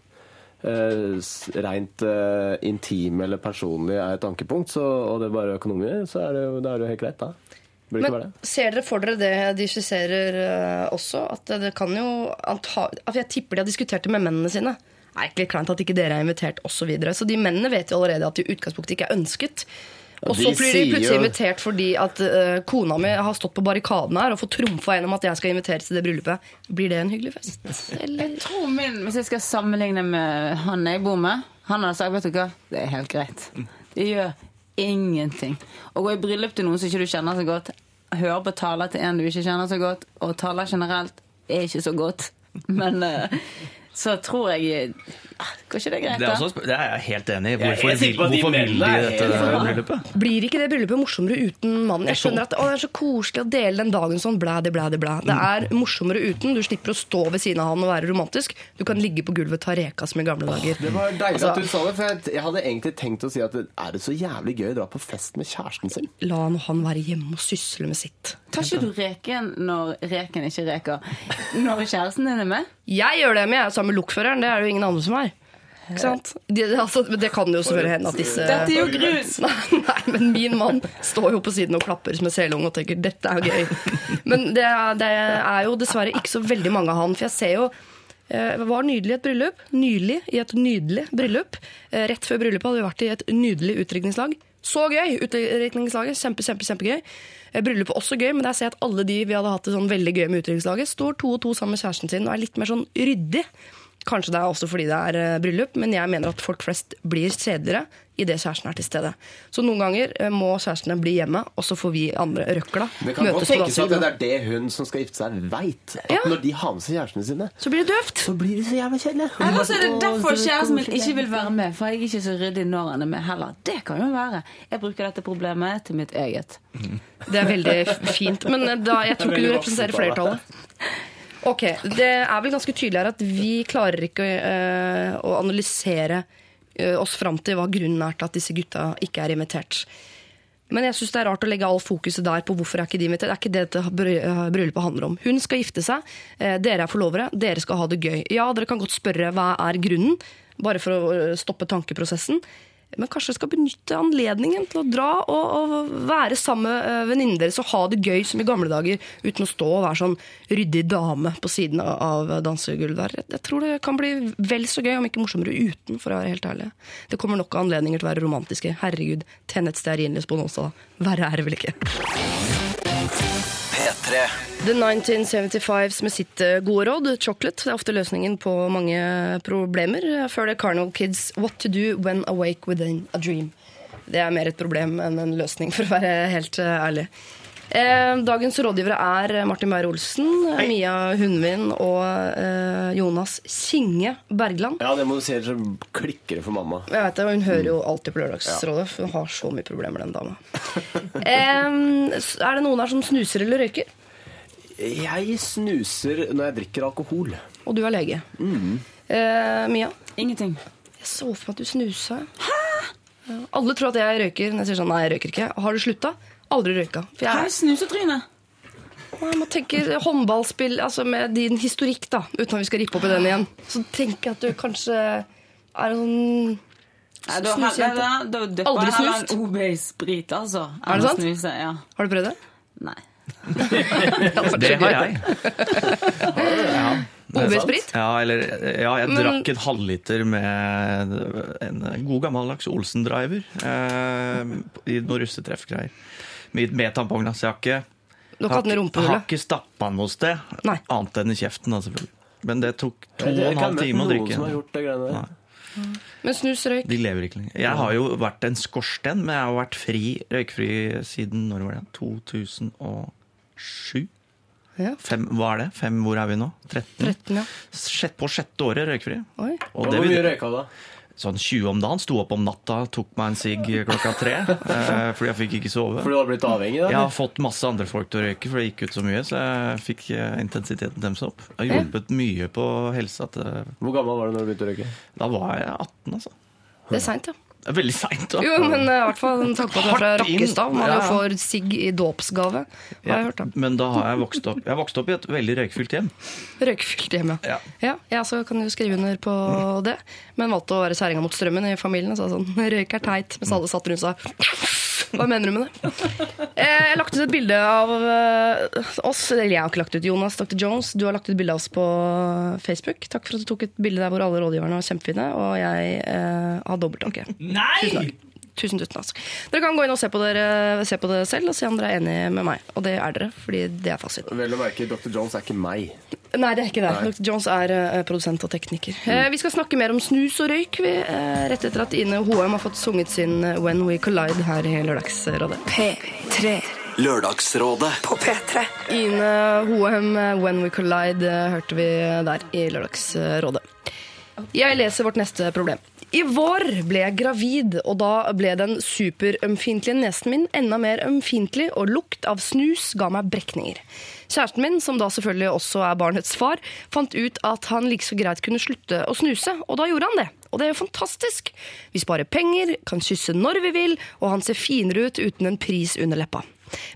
Uh, rent uh, intim eller personlig er et ankepunkt, så, og det er bare økonomi, så er det jo, det er jo helt greit, da. Ikke Men ser dere for dere det de skisserer uh, også? At det, det kan jo anta... Jeg tipper de har diskutert det med mennene sine. Det er egentlig kleint at ikke dere er invitert, osv. Så, videre. så de mennene vet jo allerede at de i utgangspunktet ikke er ønsket. Og så blir de plutselig invitert fordi at uh, kona mi har stått på barrikaden her og fått trumfa gjennom at jeg skal inviteres til det bryllupet. Blir det en hyggelig fest? Eller? Jeg tror min, Hvis jeg skal sammenligne med han jeg bor med Han har sagt vet du hva, det er helt greit. Det gjør ingenting. Å gå i bryllup til noen som ikke du kjenner så godt, høre på taler til en du ikke kjenner så godt, og taler generelt er ikke så godt. Men eh, så tror jeg Går ikke det greit, Det er, da? også, det er jeg helt enig i. Jeg er Hvorfor helt vil, sikker de vil de er dette helt- bryllupet? Blir ikke det bryllupet morsommere uten mannen? Jeg skjønner at å, det er så koselig å dele den dagen sånn blæ, det blæ, det blæ. Det er morsommere uten. Du slipper å stå ved siden av han og være romantisk. Du kan ligge på gulvet og ta reka som i gamle dager. Det var deilig Altså- at du sa det, for jeg, jeg hadde egentlig tenkt å si at er det så jævlig gøy å dra på fest med kjæresten sin? La nå han være hjemme og sysle med sitt. Tar ikke du reken når reken ikke reker? Når kjæresten din er med? Jeg gjør det, men jeg er sammen med lokføreren. Det er det jo ingen andre som er. Ikke sant? Det, altså, det kan jo selvfølgelig hende at disse Dette er jo grus! Nei, men min mann står jo på siden og klapper som en selunge og tenker 'dette er gøy'. Men det det er jo dessverre ikke så veldig mange av han. For jeg ser jo eh, det var nydelig i et bryllup. Nylig i et nydelig bryllup. Eh, Rett før bryllupet hadde vi vært i et nydelig utdrikningslag. Så gøy! Utdrikningslaget. Kjempe, kjempe, kjempegøy. Eh, Bryllupet også gøy, men der ser jeg at alle de vi hadde hatt det sånn veldig gøy med utdrikningslaget, står to og to sammen med kjæresten sin og er litt mer sånn ryddig. Kanskje det er også fordi det er eh, bryllup, men jeg mener at folk flest blir kjedeligere idet kjæresten er til stede. Så noen ganger eh, må kjærestene bli hjemme, og så får vi andre røkla Det kan godt tenkes at det er det hun som skal gifte seg, veit. At Ja. når de har med seg kjærestene sine, Så blir det døvt. så blir det så jævla kjedelig. Eller så er det derfor kjæresten min ikke vil være med, for jeg er ikke så ryddig når han er med heller. Det kan jo være. Jeg bruker dette problemet til mitt eget. Det er veldig fint, men eh, da, jeg tror ikke du representerer flertallet. Ok, Det er vel ganske tydelig her at vi klarer ikke eh, å analysere eh, oss fram til hva grunnen er til at disse gutta ikke er invitert. Men jeg synes det er rart å legge all fokuset der på hvorfor er ikke de invitert. Det er ikke det dette eh, bryllupet handler om. Hun skal gifte seg, dere er forlovere, dere skal ha det gøy. Ja, dere kan godt spørre hva er grunnen, bare for å stoppe tankeprosessen. Men kanskje dere skal benytte anledningen til å dra og, og være sammen med eh, venninnene deres og ha det gøy som i gamle dager, uten å stå og være sånn ryddig dame på siden av dansegulvet. Jeg- tror det kan bli vel så gøy, om ikke morsommere uten, for å være helt ærlig. Det kommer nok av anledninger til å være romantiske. Herregud, tenn et stearinlys på Nåsa. Verre er det vel ikke. P3. The 1975s med sitt eh, gode råd, chocolate, det er ofte løsningen på mange problemer. Før det Carnal Kids, What to do when awake within a dream. Det er mer et problem enn en løsning, for å være helt eh, ærlig. Eh, dagens rådgivere er Martin Beyer-Olsen, Mia Hundvin og eh, Jonas Kinge Bergland. Ja, det må du si, så klikker det for mamma. Jeg vet det, Hun hører jo alltid på Lørdagsrådet, for hun har så mye problemer, den dama. Eh, er det noen her som snuser eller røyker? Jeg snuser når jeg drikker alkohol. Og du er lege. Eh, Mia? Ingenting. Jeg så for meg at du snusa. Ja. Alle tror at jeg røyker men jeg sier sånn, nei, jeg røyker ikke. Har du slutta? Aldri røyka. For Hei, jeg, snusetryne! jeg må tenke håndballspill altså med din historikk, da, uten at vi skal rippe opp i den igjen. Så tenker jeg at du kanskje er en sånn snusjente. Aldri snust? OB-sprit, altså. Er det sant? Snuse, ja. Har du prøvd det? Nei. Det har jeg. Ja. OB-sprit? Ja, eller Ja, jeg Men- drakk en halvliter med en god gammeldags Olsen-driver eh, i noen russetreffgreier. Med, med Så Jeg har ikke, Du ikke hatt den i har ikke stappa den noe sted, Nei. annet enn i kjeften. Da, selvfølgelig. Men det tok to og en halv time å drikke. som har gjort det greiene der. Men snus, røyk De lever ikke lenger. Jeg har jo vært en skorsten, men jeg har vært fri, røykfri siden når var det? 2007? Ja. Fem, hva er det? Fem, hvor er vi nå? 13? 13, ja. Sjett, på sjette året røykfri. Oi. Og det Hvor mye røyka du da? Sånn 20 om dagen. Sto opp om natta, tok meg en sigg klokka tre. eh, fordi jeg fikk ikke sove. For du har blitt avhengig? da? Jeg har fått masse andre folk til å røyke, for det gikk ut så mye. Så jeg fikk eh, intensiteten deres opp. Jeg har hjulpet mye på helsa. Til, Hvor gammel var du når du begynte å røyke? da var jeg 18, altså. Det er sant, ja. Det er veldig seint. da. Jo, men eh, i hvert fall en tanke på at det er fra. Rakkestad. Man Ja, jo får sigg i dåpsgave. Hørt, da. Men da har jeg vokst opp Jeg har vokst opp i et veldig røykfylt hjem. Røykfylt hjem, ja. Ja. Ja, også kan jo skrive under på det. Men valgte å være særinga mot strømmen i familien. Så sånn, røyk er teit, mens alle satt rundt seg hva mener du med det? Eh, Jeg har lagt ut et bilde av eh, oss. Eller jeg har ikke lagt ut Jonas Dr. Jones. Du har lagt ut bilde av oss på Facebook. Takk for at du tok et bilde der hvor alle rådgiverne var kjempefine. Og jeg eh, har dobbelttakke. Nei! Tusen, tusen takk. Dere kan gå inn og se på, dere, se på det selv og se om dere er enige med meg. Og det er dere, fordi det er fasiten. Vel å merke, Dr. Jones er ikke meg. Nei, det er ikke det. Nei. Dr. Jones er uh, produsent og tekniker. Eh, vi skal snakke mer om snus og røyk vi, uh, rett etter at Ine Hoem har fått sunget sin When We Collide her i Lørdagsrådet. P3 Lørdagsrådet. på P3. Ine Hoem, When We Collide, hørte vi der i Lørdagsrådet. Jeg leser vårt neste problem. I vår ble jeg gravid, og da ble den superømfintlige nesen min enda mer ømfintlig, og lukt av snus ga meg brekninger. Kjæresten min, som da selvfølgelig også er barnets far, fant ut at han like så greit kunne slutte å snuse, og da gjorde han det. Og det er jo fantastisk. Vi sparer penger, kan kysse når vi vil, og han ser finere ut uten en pris under leppa.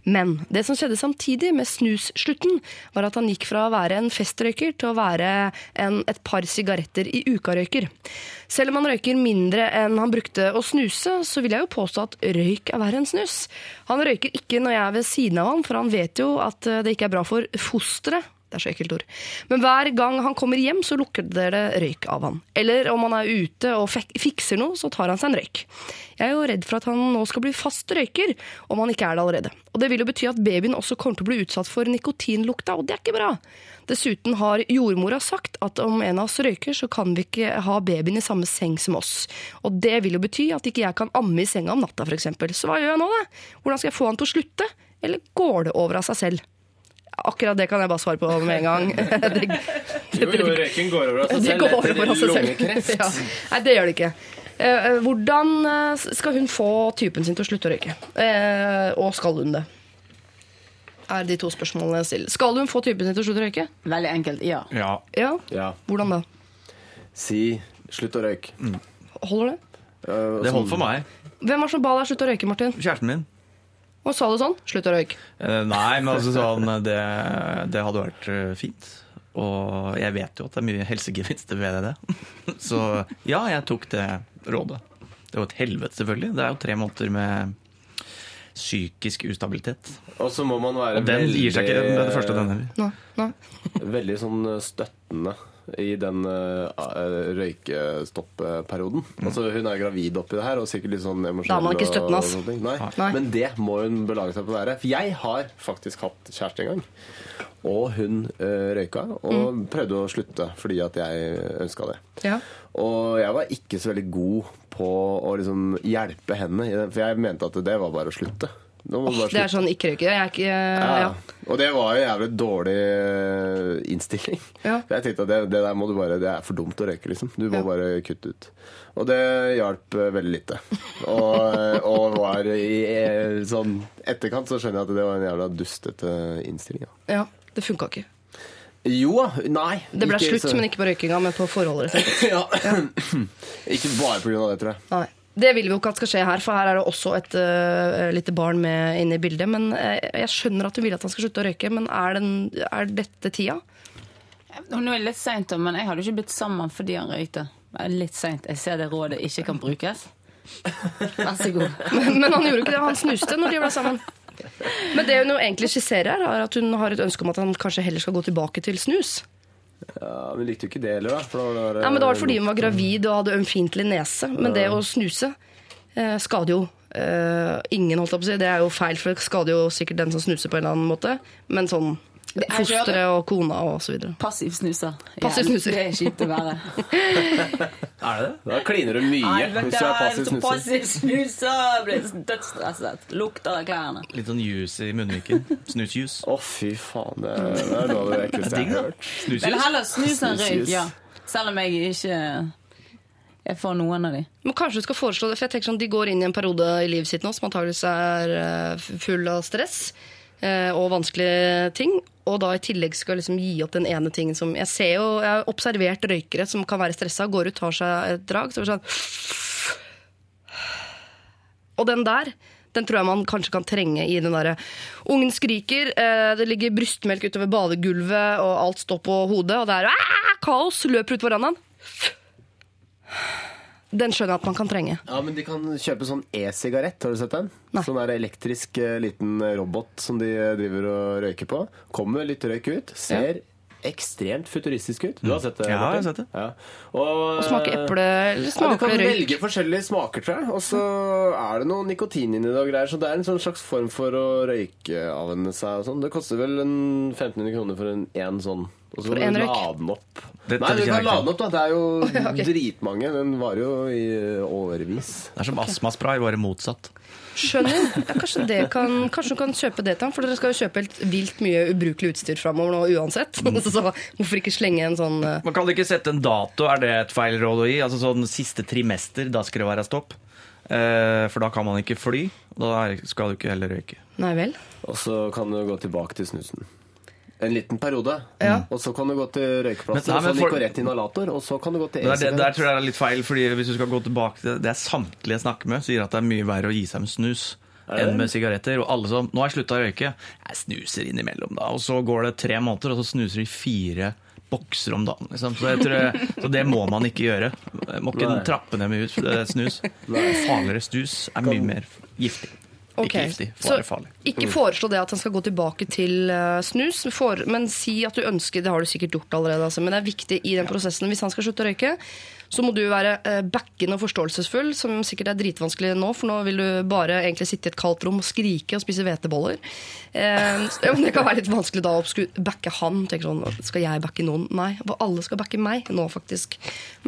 Men det som skjedde samtidig med snusslutten, var at han gikk fra å være en festrøyker til å være en, et par sigaretter i uka-røyker. Selv om han røyker mindre enn han brukte å snuse, så vil jeg jo påstå at røyk er verre enn snus. Han røyker ikke når jeg er ved siden av han, for han vet jo at eh, det ikke er bra for fosteret. Det er så ekkelt ord. Men hver gang han kommer hjem, så lukker det røyk av han. Eller om han er ute og fikser noe, så tar han seg en røyk. Jeg er jo redd for at han nå skal bli fast røyker, om han ikke er det allerede. Og det vil jo bety at babyen også kommer til å bli utsatt for nikotinlukta, og det er ikke bra. Dessuten har jordmora sagt at om en av oss røyker, så kan vi ikke ha babyen i samme seng som oss. Og det vil jo bety at ikke jeg kan amme i senga om natta, f.eks. Så hva gjør jeg nå, da? Hvordan skal jeg få han til å slutte? Eller går det over av seg selv? Akkurat det kan jeg bare svare på med en gang. det, Jo, jo, røyken går over av seg det selv. går etter over av seg selv. lungekreft. Ja. Nei, det gjør det ikke. Eh, eh, Hvordan eh, skal hun få typen sin til å slutte å røyke? Eh, Og skal hun det? Er de to spørsmålene jeg stiller. Skal hun få typen sin til å slutte å røyke? Veldig enkelt, ja. Ja. Ja. Ja. Hvordan da? Si 'slutt å røyke'. Holder det? Uh, Det holder for meg. Hvem var det som ba deg slutte å røyke, Martin? Kjæresten min. Og sa du sånn? Slutt å røyke. Eh, Nei, men altså sånn det, det hadde vært eh, fint. Og jeg vet jo at det er mye helsegevinster ved det. Så ja, jeg tok det rådet. Det var et helvete, selvfølgelig. Det er jo tre måneder med psykisk ustabilitet. Og så må man være Og den gir seg ikke den, den første, den heller. Nei, nei. veldig sånn støttende i den uh, røykestopperioden. Altså, hun er gravid oppi det her og sikkert litt sånn emosjonell. Da er man ikke støttende, ass. Nei. Nei. Men det må hun belage seg på å være. For jeg har faktisk hatt kjæreste en gang. Og hun uh, røyka og prøvde å slutte fordi at jeg ønska det. Ja. Og jeg var ikke så veldig god på å liksom hjelpe henne, for jeg mente at det var bare å slutte. Må du Det er sånn. Jeg er ikke Ja. Ja. Og det var jo jævlig dårlig eh, innstilling. Ja. Jeg tenkte at det, det der må du bare Det er for dumt å røyke, liksom. Du må bare kutte ut. Og det hjalp eh, veldig lite. Og, og var i eh, sånn etterkant så skjønner jeg at det var en jævla dustete innstilling. Ja. ja. Det funka ikke. Jo da. Nei. Det ble ikke slutt, så- men ikke på røykinga, men på forholdet. sitt. ja. Ikke bare av det, tror jeg. Nei. Det vil vi jo ikke at skal skje her, for her er det også et uh, lite barn med inne i bildet. Men uh, jeg skjønner at hun vil at han skal slutte å røyke, men er, den, er dette tida? Nå er det litt seint, men jeg hadde jo ikke blitt sammen fordi han røykte. Det litt seint. Jeg ser det rådet ikke kan brukes. Vær så god. Men, men han gjorde ikke det, han snuste når de ble sammen. Men det hun jo egentlig skisserer her, er at hun har et ønske om at han kanskje heller skal gå tilbake til snus. Ja, Hun likte jo ikke det heller, da. For da var det, Ja, men Det var fordi hun var gravid og hadde ømfintlig nese. Men det å snuse eh, skader jo eh, ingen, holdt jeg på å si. Det er jo feil, for det skader jo sikkert den som snuser på en eller annen måte. Men sånn fosteret og kona og så videre. Passiv snuser. Passiv snuser. snuser. Det er kjipt å være. Er det det? Da kliner du mye Nei, hvis du er passiv snuser. passiv snuser blir dødsstresset. Lukter av klærne. Litt sånn juice i munnviken. Snusjuice. Å, fy faen. Det er, det er noe av det ekleste jeg har hørt. Men heller snus enn røyk, ja. Selv om jeg ikke jeg får noen av de. Men kanskje du skal foreslå det, for jeg tenker sånn, De går inn i en periode i livet sitt nå som antakeligvis er eh, full av stress og vanskelige ting. Og da i tillegg skal liksom gi opp den ene tingen som Jeg ser jo, jeg har observert røykere som kan være stressa, går ut, tar seg et drag, så er det sånn Og den der, den tror jeg man kanskje kan trenge i den derre Ungen skriker, eh, det ligger brystmelk utover badegulvet, og alt står på hodet, og det er «Ah, kaos, løper ut verandaen. Den skjønner jeg at man kan trenge. Ja, men De kan kjøpe sånn e-sigarett. Har du sett den? Nei. Sånn der elektrisk eh, liten robot som de eh, driver og røyker på. Kommer litt røyk ut. Ser ekstremt futuristisk ut. Du har sett det? Ja, jeg har sett det. Ja. Og, Og smaker eple eller Ja, du kan røyk. velge forskjellige smaker, tror jeg. Og så er det noe nikotin inni det og greier. Så det er en sånn slags form for å røykeavvenne seg og sånn. Det koster vel en 1500 kroner for en én sånn. Og så kan du lade den opp. Det Nei, du kan lade den opp, da. Det er jo okay. dritmange. Den varer jo i årevis. Det er som astmaspray, bare motsatt. Skjønner. Ja, kanskje, det kan, kanskje du kan kjøpe det til ham, for dere skal jo kjøpe helt vilt mye ubrukelig utstyr framover nå uansett. Så hvorfor ikke slenge en sånn uh... Man kan ikke sette en dato, er det et feil råd å gi? Altså sånn siste trimester, da skal det være stopp. Eh, for da kan man ikke fly, da skal du ikke heller røyke. Nei vel? Og så kan du gå tilbake til snusen. En liten periode. Ja. Og så kan du gå til røykeplassen, Men- nei, og så men for- rett inhalator, og så kan du gå til Men det, er- der tror jeg det er litt feil, fordi hvis du skal gå tilbake til det er samtlige jeg snakker med, sier at det er mye verre å gi seg med snus enn med sigaretter. Og alle som Nå har jeg slutta å røyke. Jeg snuser innimellom, da. Og så går det tre måneder, og så snuser de fire bokser om dagen. Liksom. Så, jeg tror, så det må man ikke gjøre. Jeg må ikke Nei. trappe ned med snus. Farligere snus er mye mer giftig. Ikke giftig, Så bare farlig. ikke foreslå det at han skal gå tilbake til eh, snus, for, men si at du ønsker Det har du sikkert gjort allerede, altså, men det er viktig i den prosessen. Hvis han skal slutte å røyke, så må du være uh, backende og forståelsesfull, som sikkert er dritvanskelig nå, for nå vil du bare egentlig sitte i et kaldt rom og skrike og spise hveteboller. Eh, det kan være litt vanskelig da å backe han. tenker sånn, Skal jeg backe noen? Nei. Alle skal backe meg nå, faktisk.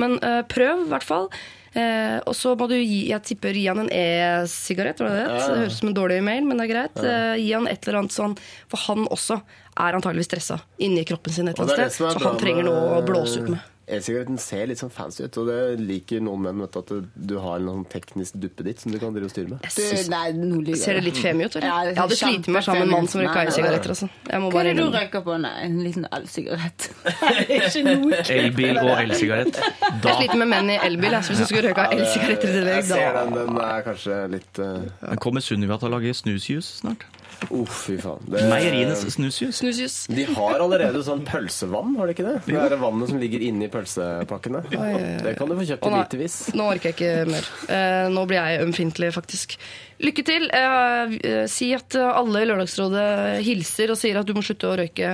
Men eh, prøv, i hvert fall. Eh, og så må du gi jeg tipper, gi han en e-sigarett. Det ja. det høres ut som en dårlig mail, men det er greit. Eh, gi han et eller annet sånn, For han også er antageligvis stressa inni kroppen sin et eller er annet sted. Så han trenger noe å blåse ut med. E-sigaretten ser litt sånn fancy ut, og det liker noen menn. vet du, At du, du har en sånn teknisk duppeditt som du kan drive og styre med. Jeg synes- nei, noe Ser det litt femi ut, eller? Ja, det jeg hadde slitt med meg sammen med en mann som røyka e-sigaretter. Altså. Hva bare er det du røyker på? Nei, en liten elsigarett. ikke noe Elbil og elsigarett. Jeg sliter med menn i elbil. altså, så hvis jeg skulle røyka el-sigaretter i tillegg, den. Den er kanskje litt uh, Men kommer Sunniva til å lage snusjus snart? Uff, fy faen. Det- Meierienes snusjus. Snusjus. De har allerede sånn pølsevann, har de ikke det? Det er det vannet som ligger inni pølsepakkene. Det kan du få kjøpt i litervis. Nå orker jeg ikke mer. Eh, nå blir jeg ømfintlig, faktisk. Lykke til. Eh, eh, si at alle i Lørdagsrådet hilser og sier at du må slutte å røyke,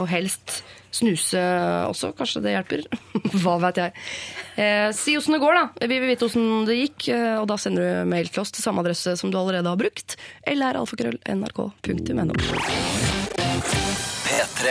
og helst snuse også. Kanskje det hjelper. Hva vet jeg. Eh, si åssen det går, da. Vi vil vite åssen det gikk. eh, og da sender du mail til oss til samme adresse som du allerede har brukt. Eller alfakrøll.nrk.no.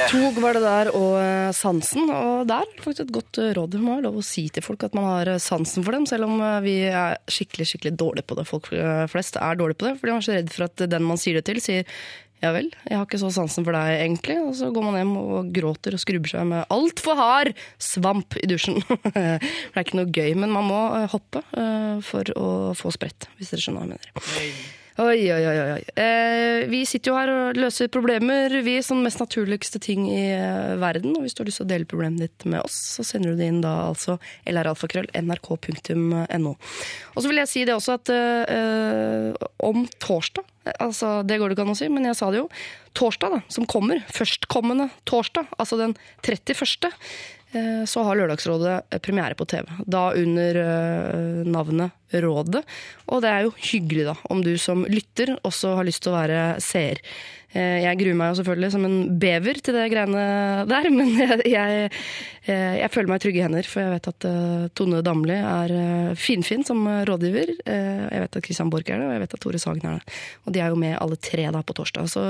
Tog var det der, og eh, sansen. Og der er faktisk et godt eh, råd. Det må være lov å si til folk at man har sansen for dem, selv om vi er skikkelig skikkelig dårlige på det. Folk flest er dårlige på det, for de er så redd for at den man sier det til, sier ja vel, jeg har ikke så sansen for deg egentlig. Og så går man hjem og gråter og skrubber seg med altfor hard svamp i dusjen. det er ikke noe gøy, men man må eh, hoppe eh, for å få spredt, hvis dere skjønner hva jeg mener. Oi, oi, oi. oi. Eh, vi sitter jo her og løser problemer, vi er sånn mest naturligste ting i eh, verden. Og hvis du har lyst til å dele problemet ditt med oss, så sender du det inn da altså lralfakrøll.nrk.no. Og så vil jeg si det også at eh, om torsdag Altså, det går det ikke an å si, men jeg sa det jo. Torsdag, da, som kommer. Førstkommende torsdag, altså den 31. eh, Så har Lørdagsrådet eh, premiere på TV. Da under eh, navnet Rådet. Og det er jo hyggelig, da, om du som lytter også har lyst til å være seer. Eh, Jeg gruer meg jo selvfølgelig som en bever til det greiene der, men jeg, jeg, eh, jeg føler meg trygge i hender, for jeg vet at eh, Tone Damli er finfin som rådgiver. Jeg vet at Christian Borch er det, og jeg vet at Tore Sagen er det. Og de er jo med alle tre da på torsdag, så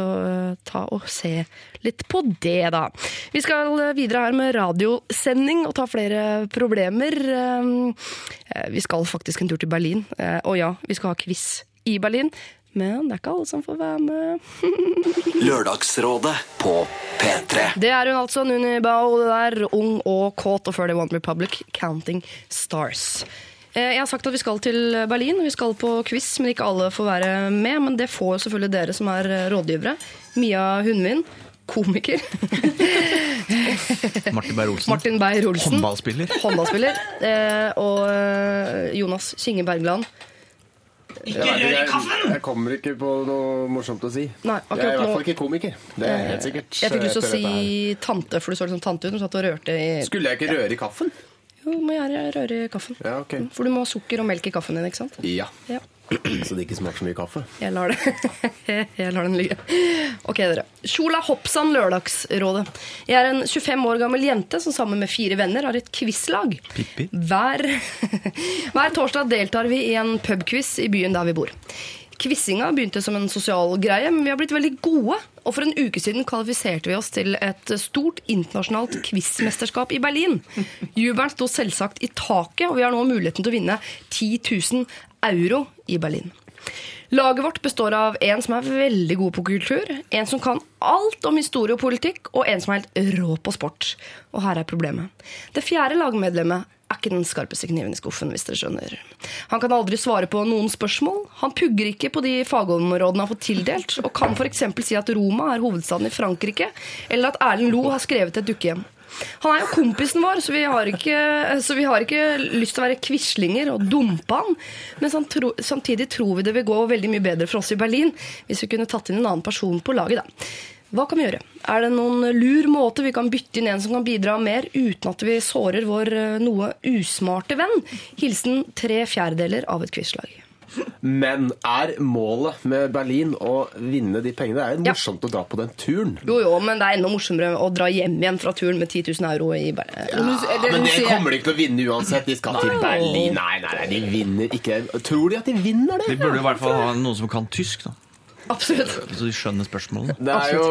ta og se litt på det, da. Vi skal videre her med radiosending og ta flere problemer. Vi skal faktisk en tur til Berlin, og ja, vi skal ha quiz i Berlin. Men det er ikke alle som får være med. Lørdagsrådet på P3. Det er hun altså, Nuni Bao, det der. Ung og kåt, og før det One Republic, Counting Stars. Eh, Jeg har sagt at vi skal til Berlin, vi skal på quiz, men ikke alle får være med. Men det får selvfølgelig dere som er eh, rådgivere. Mia Hundvin, komiker. Martin Beyer-Olsen. Martin Beyer-Olsen. Håndballspiller. Håndballspiller. Eh, Og Jonas Kinge Bergland. Jeg, i kaffen! jeg, jeg kommer ikke på noe morsomt å si. Nei, jeg er i hvert fall ikke komiker. Det er helt sikkert. Jeg fikk lyst til å her. si tante, for du så litt sånn tante ut. Du satt og rørte i Skulle jeg ikke røre i kaffen? Jo, må jeg røre i kaffen. Ja, okay. For du må ha sukker og melk i kaffen din, ikke sant? Ja. Ja. Så det ikke smaker så mye kaffe. Jeg lar, det. jeg lar den ligge. Ok, dere. Sjola Hoppsan Lørdagsrådet. Jeg er en 25 år gammel jente som sammen med fire venner har et quizlag. Hver, hver torsdag deltar vi i en pubquiz i byen der vi bor. Quizinga begynte som en sosial greie, men vi har blitt veldig gode. Og for en uke siden kvalifiserte vi oss til et stort internasjonalt quizmesterskap i Berlin. Jubelen sto selvsagt i taket, og vi har nå muligheten til å vinne 10 000 euro i Berlin. Laget vårt består av en som er veldig god på kultur, en som kan alt om historie og politikk, og en som er helt rå på sport. Og her er problemet. Det fjerde lagmedlemmet er ikke den skarpeste kniven i skuffen, hvis dere skjønner. Han kan aldri svare på noen spørsmål, han pugger ikke på de fagområdene han har fått tildelt, og kan f.eks. si at Roma er hovedstaden i Frankrike, eller at Erlend Lo har skrevet et dukkehjem. Han er jo kompisen vår, så vi har ikke, vi har ikke lyst til å være quislinger og dumpe han. Men samt- samtidig tror vi det vil gå veldig mye bedre for oss i Berlin hvis vi kunne tatt inn en annen person på laget. da. Hva kan vi gjøre? Er det noen lur måte vi kan bytte inn en som kan bidra mer, uten at vi sårer vår eh, noe usmarte venn? Hilsen tre fjerdedeler av et quizlag. Men er målet med Berlin å vinne de pengene? Det er jo Ja. morsomt å dra på den turen. Jo, jo, men det er enda morsommere å dra hjem igjen fra turen med 10 000 euro i Berlin. Ja, men det kommer de ikke til å vinne uansett. De skal til Berlin. Nei, nei, nei, de vinner ikke. Tror de at de vinner det? De burde i hvert fall ha noen som kan tysk, da. Absolutt. Så de skjønner spørsmålene. Det er jo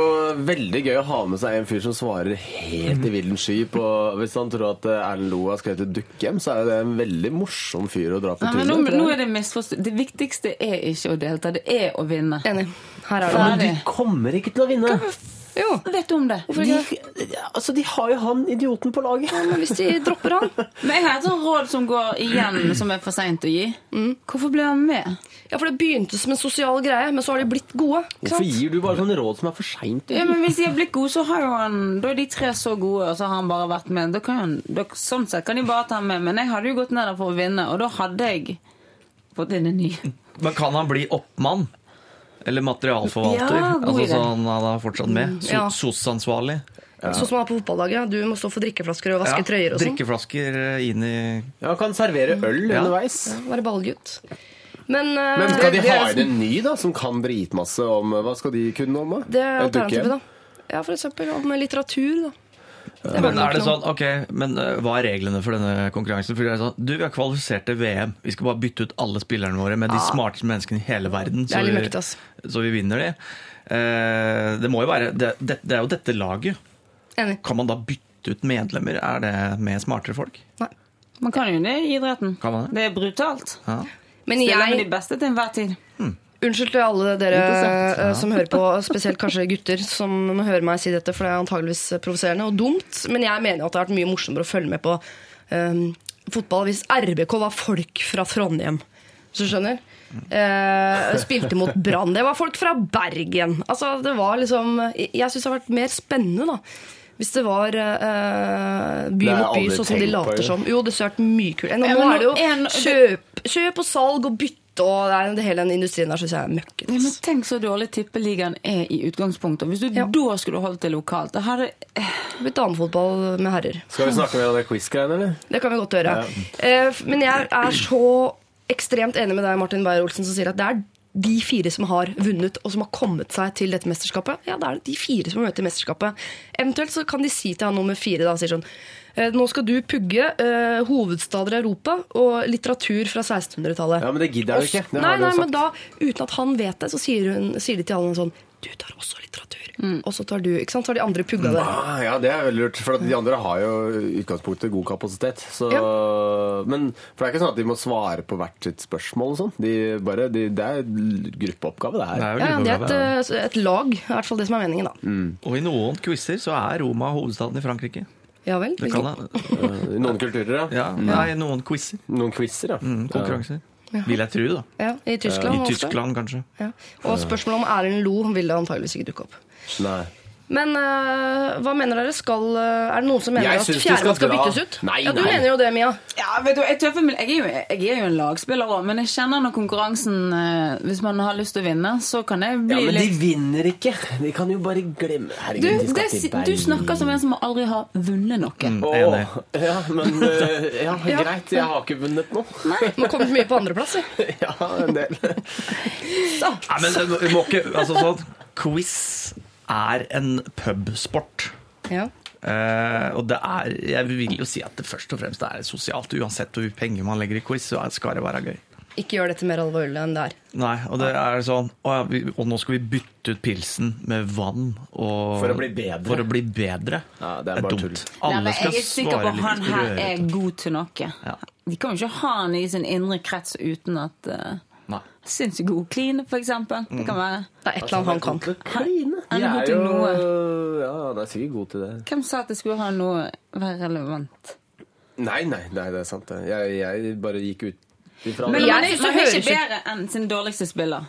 veldig gøy å ha med seg en fyr som svarer helt i villen sky på Hvis han tror at eh, Erlend Loe har skrevet et dukkehjem, så er jo det en veldig morsom fyr å dra på tur med. nå er det misforstått. Det viktigste er ikke å delta, det er å vinne. Enig. Her er Ja, men du de kommer ikke til å vinne. Jo. Vet du om det? De, altså, de har jo han idioten på laget. Ja, Men hvis de dropper han Men jeg har et sånt råd som går igjen, som er for seint å gi. Hvorfor ble han med? Ja, for det begynte som en sosial greie, men så har de blitt gode. Ikke Hvorfor gir du bare sånne råd som er for seint? Ja, men Hvis de har blitt gode, så har jo han Da er de tre så gode, og så har han bare vært med. Da kan han, da, sånn sett kan de bare ta han med. Men jeg hadde jo gått ned der for å vinne, og da hadde jeg fått inn en ny. Men kan han bli oppmann? Eller materialforvalter? Ja, altså idé. så han er fortsatt med? So ja. SOS-ansvarlig? Sånn som han er på fotballaget. Du må stå for drikkeflasker og vaske trøyer og sånn. Drikkeflasker inn i Ja, kan servere øl Ja. underveis. Være ballgutt. Men, uh, Men skal de det- det ha inn en ny da, som kan dritmasse om Hva skal de kunne om? da? Det er alternativet, da. Ja, eksempel om litteratur, da. Men er det sånn, ok, men eh, hva er reglene for denne konkurransen? For det er sånn, du, Vi har kvalifisert til VM. Vi skal bare bytte ut alle spillerne våre med de smarteste menneskene i hele verden. Er Så vi, så vi vinner de. Eh, det må jo være det, det, det er jo dette laget. Enig. Kan man da bytte ut medlemmer? Er det med smartere folk? Nei. Man kan jo det i idretten. Kan man det? Det er brutalt. Ja. Men Stille med de beste til enhver tid. Unnskyld til alle dere eh, som hører på, spesielt kanskje gutter som hører meg si dette, for det er antageligvis provoserende og dumt. Men jeg mener at det har vært mye morsommere å følge med på um, fotball hvis RBK var folk fra Trondheim. Hvis du skjønner? Uh, spilte mot Brann. Det var folk fra Bergen. Altså, det var liksom Jeg syns det har vært mer spennende, da. Hvis det var uh, by mot by, sånn som de later som. Jo, det har vært mye kult. Nå, nå er det jo kjøp, kjøp og salg og bytte og det er, det hele den industrien der syns jeg er møkkete. Ja, men tenk så dårlig tippeligaen er i utgangspunktet. Hvis du Ja. da skulle holdt det lokalt det hadde, eh, blitt damefotball med herrer. Skal vi snakke mer om det quiz-greiene, eller? Det kan vi godt gjøre. Eh, men jeg er så ekstremt enig med deg, Martin Beyer-Olsen, som sier at det er de fire som har vunnet, og som har kommet seg til dette mesterskapet. Ja, det er de fire som har møtt i mesterskapet. Eventuelt så kan de si til han nummer fire da, sier sånn nå skal du pugge uh, hovedstader i Europa og litteratur fra 1600-tallet. Ja, men det gidder jeg jo ikke. Det nei, har nei, men da, uten at han vet det, så sier, hun, sier de til alle sånn Du tar også litteratur. Og så tar du Ikke sant? Så har de andre pugga det. Ah, ja, det er veldig lurt. For de andre har jo utgangspunktet god kapasitet. Så, Men for det er ikke sånn at de må svare på hvert sitt spørsmål og sånn. De de, det er gruppeoppgave, det her. Det er Ja, ja, det er et, eh, et lag. I hvert fall det som er meningen, da. Og i noen quizer så er Roma hovedstaden i Frankrike. Ja vel? Det kan det. Eh, I noen kulturer, ja. Ja, nei, noen quizer. Noen quizer, ja. Mm, konkurranser. Vil jeg tro, da. Ja, I Tyskland I også. Tyskland, kanskje. Ja. Og spørsmålet om Erlend Lo vil det antageligvis ikke dukke opp. Nei. Men uh, hva mener dere? Skal, uh, er det noen som mener Jeg at fjerdemann skal skal byttes ut? Nei, ja, Du nei. mener jo det, Mia. Ja, vet du, jeg, tøffer jeg, er jo, jeg er jo en lagspiller òg, men jeg kjenner når konkurransen uh, Hvis man har lyst til å vinne, så kan jeg Ja, Men men de vinner ikke. De kan jo bare glemme du, de skal det, til Berlin. du snakker som en som aldri har vunnet noe. Mm, Åh, ja, men ja, Ja. greit. Jeg har ikke vunnet noe. De har kommet mye på andreplass. jeg. Ja, en del. Nei, men du må ikke Altså sånn Quiz er en pubsport. Ja. Uh, og det er Jeg vil jo si at det først og fremst er sosialt. Uansett hvor mye penger man legger i quiz, så skal det være gøy. Ikke gjør dette mer alvorlig enn det er. Nei, og det er sånn å ja, vi, Og nå skal vi bytte ut pilsen med vann og, For å bli bedre. For å bli bedre. Ja, det er bare dumt. tull. Nei, Alle men skal jeg er sikker på at han her er god til noe. Ja. De kan jo ikke ha han i sin indre krets uten at uh. Sinnssykt god clean, for eksempel. Det kan være Det er et eller annet han kan. Kline. Han er god er til jo noe. Ja, han er sikkert god til det. Hvem sa at det skulle ha noe være relevant? Nei, nei, nei, det er sant. det. Jeg, jeg bare gikk ut ifra Men han er, ikke bedre enn sin dårligste spiller.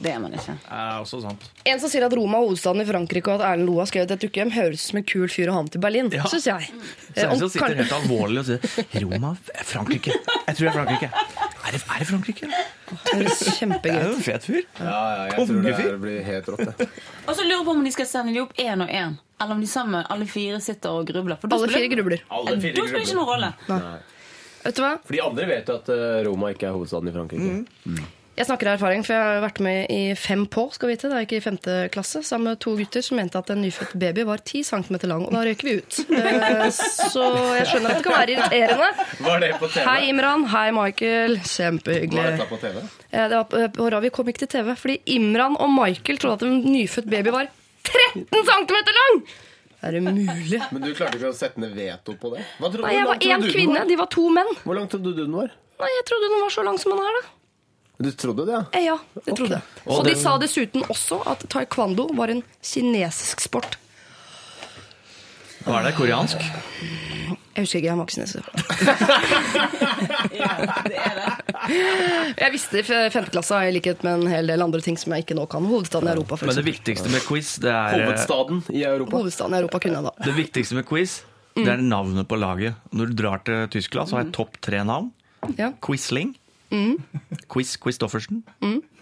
Det er man ikke. Er også sant. En som sier at Roma er hovedstaden i Frankrike, og at Erlend Loe har skrevet et dukkehjem, høres ut som en kul fyr å ha med til Berlin. Ja. Synes jeg. Det som sitter helt alvorlig og sier Roma, Frankrike. Jeg tror det er Frankrike. Er det, er det Frankrike? Det høres Det kjempegøy er jo en fet fyr. Ja, ja, jeg tror det her blir helt rått. det. Og så lurer på om de skal sende de opp én og én. Eller om de sammen alle fire sitter og grubler. For Alle fire grubler. Alle Da spiller ikke noen rolle. Vet du hva? For de andre vet jo at eh, Roma ikke er hovedstaden i Frankrike. Jeg snakker av erfaring, for jeg har vært med i Fem på skal vi vite, da jeg gikk i femte klasse, sammen med to gutter som mente at en nyfødt baby var ti centimeter lang, og da røyker vi ut. Eh, Så jeg skjønner at det kan være irriterende. Var det på TV? Hei, Imran. Hei, Michael. Kjempehyggelig. Var dette på TV? Eh, Det var på- på Ravi kom ikke til TV, fordi Imran og Michael trodde at en nyfødt baby var 13 centimeter lang! Er det mulig? Men du klarte ikke å sette ned veto på det? Nei, jeg var én kvinne, var? de var to menn. Hvor lang trodde du den var? Nei, jeg trodde den var så lang som den er, da. Du trodde det, ja? Eh, Ja, det trodde jeg. Og de sa dessuten også at taekwondo var en kinesisk sport. Hva er det? Koreansk? Jeg husker ikke, jeg var ikke. Ja, det er det. Jeg visste i femteklassa, i likhet med en hel del andre ting som jeg ikke nå kan. Hovedstaden i Europa, for Men det viktigste med quiz, det er eh, Hovedstaden i Europa. Hovedstaden i Europa kunne jeg da. Det viktigste med quiz, det er navnet på laget. Når du drar til Tyskland, så har jeg topp tre navn. Ja. Quisling. Quiz Christoffersen.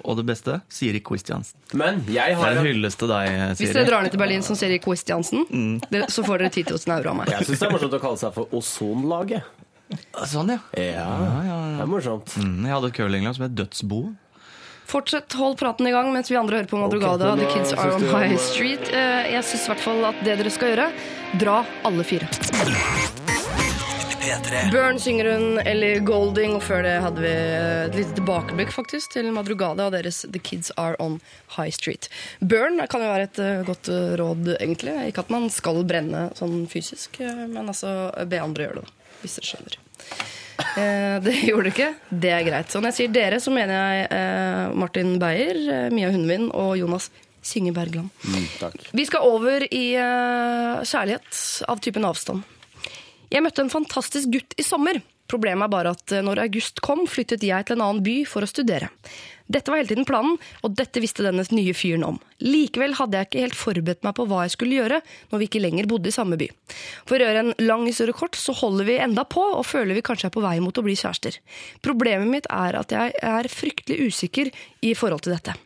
Og det beste Siri Christiansen. Men jeg Det har er en hyllest til deg, Hvis dere drar ned til Berlin som Siri Christiansen, mm. så får dere 10 000 euro av meg. Jeg syns det er morsomt å kalle seg for Ozonlaget. Sånn, ja. Ja, det er morsomt. Mm, Jeg hadde et curlinglag som het Dødsbo. Fortsett, hold praten i gang mens vi andre hører på Madrugada. Okay, The Kids Are On High eh, Street. Eh, Jeg syns i hvert fall at det dere skal gjøre, dra alle fire. P3. Burn synger hun, Ellie Golding, og før det hadde vi et lite tilbakeblikk faktisk til Madrugada og deres The Kids Are On High Street. Burn kan jo være et eh, godt eh, råd, egentlig. Ikke at man skal brenne sånn fysisk, eh, men altså be andre gjøre det, da, hvis dere skjønner. Eh, det gjorde du ikke. Det er greit. Så når jeg sier dere, så mener jeg eh, Martin Beyer, eh, Mia Hundvin og Jonas Synge Bergland. Mm. Vi skal over i eh, kjærlighet av typen avstand. Jeg møtte en fantastisk gutt i sommer. Problemet er bare at eh, når august kom, flyttet jeg til en annen by for å studere. Dette var hele tiden planen, og dette visste denne nye fyren om. Likevel hadde jeg ikke helt forberedt meg på hva jeg skulle gjøre når vi ikke lenger bodde i samme by. For å gjøre en lang historie kort, så holder vi enda på og føler vi kanskje er på vei mot å bli kjærester. Problemet mitt er at jeg er fryktelig usikker i forhold til dette.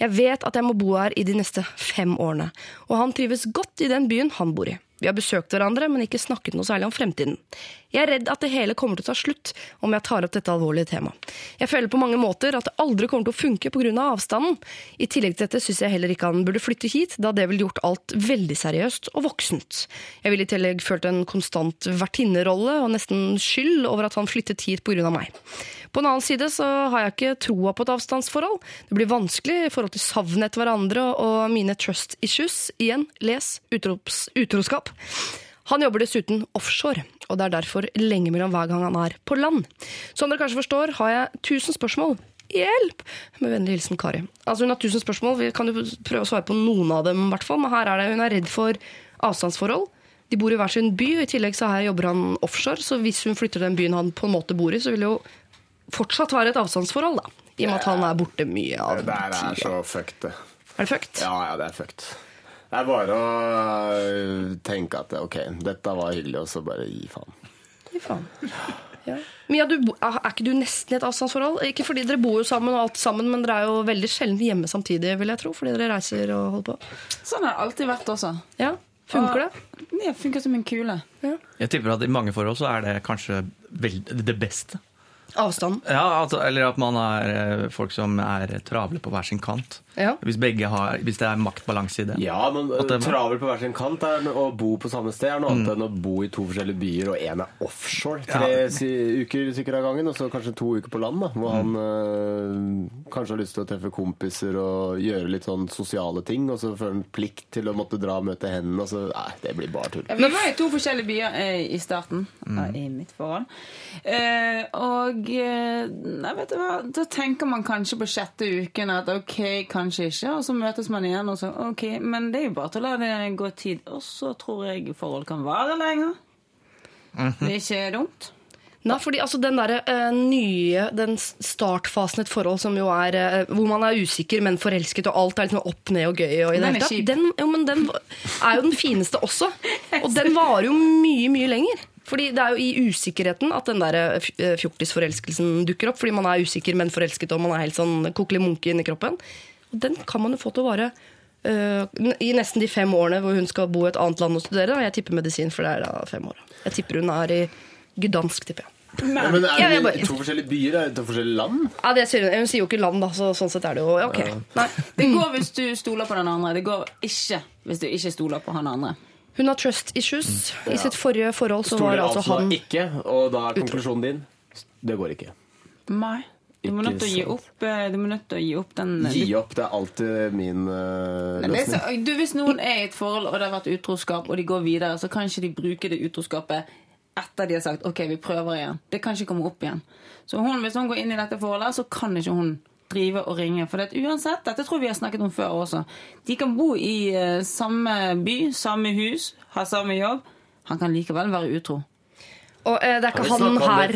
Jeg vet at jeg må bo her i de neste fem årene, og han trives godt i den byen han bor i. Vi har besøkt hverandre, men ikke snakket noe særlig om fremtiden. Jeg er redd at det hele kommer til å ta slutt om jeg tar opp dette alvorlige temaet. Jeg føler på mange måter at det aldri kommer til å funke pga. Av avstanden. I tillegg til dette syns jeg heller ikke han burde flytte hit, da det ville gjort alt veldig seriøst og voksent. Jeg ville i tillegg følt en konstant vertinnerolle og nesten skyld over at han flyttet hit pga. meg. På en annen side så har jeg ikke troa på et avstandsforhold. Det blir vanskelig i forhold til savnet etter hverandre og mine trust issues. Igjen, les utrops, utroskap. Han jobber dessuten offshore, og det er derfor lenge mellom hver gang han er på land. Som dere kanskje forstår, har jeg tusen spørsmål. Hjelp! Med vennlig hilsen Kari. Altså Hun har tusen spørsmål, vi kan jo prøve å svare på noen av dem, hvert. Men her er det, hun er redd for avstandsforhold. De bor i hver sin by, og i tillegg så her jobber han offshore. Så hvis hun flytter den byen han på en måte bor i, så vil jo fortsatt være et avstandsforhold, da. I og med at han er borte mye av Det der er så fucked, det. Er det fucked? Ja, ja, det er fucked. Det er bare å øh, tenke at ok, dette var hyggelig, og så bare gi faen. Gi faen. Ja. Mia, du, er ikke du nesten i et avstandsforhold? Ikke fordi dere bor jo sammen, og alt sammen, men dere er jo veldig sjelden hjemme samtidig, vil jeg tro. Fordi dere reiser og holder på. Sånn har det alltid vært også. Ja, Funker det? Det funker som en kule. Jeg tipper at i mange forhold så er det kanskje vel- det beste. Avstand. Ja, altså, Eller at man er eh, folk som er travle på hver sin kant. Ja. Hvis, begge har, hvis det er maktbalanse i det. Ja, men det- travel på hver sin kant er å bo på samme sted er noe annet enn å bo i to forskjellige byer, og én er offshore tre Ja. si, uker sikkert av gangen, og så kanskje to uker på land, da, hvor han øh, kanskje har lyst til å treffe kompiser og gjøre litt sånn sosiale ting, og så føler han plikt til å måtte dra og møte hendene, og så Nei, det blir bare tull. Vi var i to forskjellige byer eh, i starten mm. i mitt forhold. Eh, og eh, nei, vet du hva, da tenker man kanskje på sjette uken at ok, kanskje ikke, og så møtes man igjen, og så ok, men det er jo bare til å la det gå tid. Og så tror jeg forhold kan vare lenger. Det er ikke dumt. Nei, fordi altså den der, uh, nye Den startfasen et forhold som jo er uh, hvor man er usikker, men forelsket, og alt er liksom opp ned og gøy. Og i Den er. Den, jo, men den er jo den fineste også. Og den varer jo mye, mye lenger. Fordi det er jo i usikkerheten at den der eh, eh, fjortisforelskelsen dukker opp. Fordi man er usikker, men forelsket, og man er helt sånn kokelig munke inni kroppen. Og den kan man jo få til å vare Uh, i nesten de fem årene hvor hun skal bo i et annet land og studere. Da. Jeg tipper medisin, for det er da fem år. Jeg tipper hun er i Gdansk, tipper jeg. Ja, men er det i to forskjellige byer? Er det to forskjellige land? Ja, det sier hun. hun sier jo ikke land, da, så sånn sett er det jo ja, ok. Nei. Det går hvis du stoler på den andre. Det går ikke hvis du ikke stoler på han andre. Hun har trust issues. I sitt forrige forhold så var Stoler altså altså han ikke, og da er konklusjonen din det går ikke. Nei. Du må nødt til å gi opp, eh, du må nødt til å gi opp den Gi opp, det er alltid min uh, løsning. så, du, hvis noen er i et forhold og det har vært utroskap, og de går videre, så kan ikke de bruke det utroskapet etter de har sagt ok, vi prøver igjen. Det kan ikke komme opp igjen. Så hun, hvis hun går inn i dette forholdet, så kan ikke hun drive og ringe. For det, uansett, dette tror vi har snakket om før også. De kan bo i eh, samme by, samme hus, ha samme jobb. Han kan likevel være utro. Og eh, det er ikke han her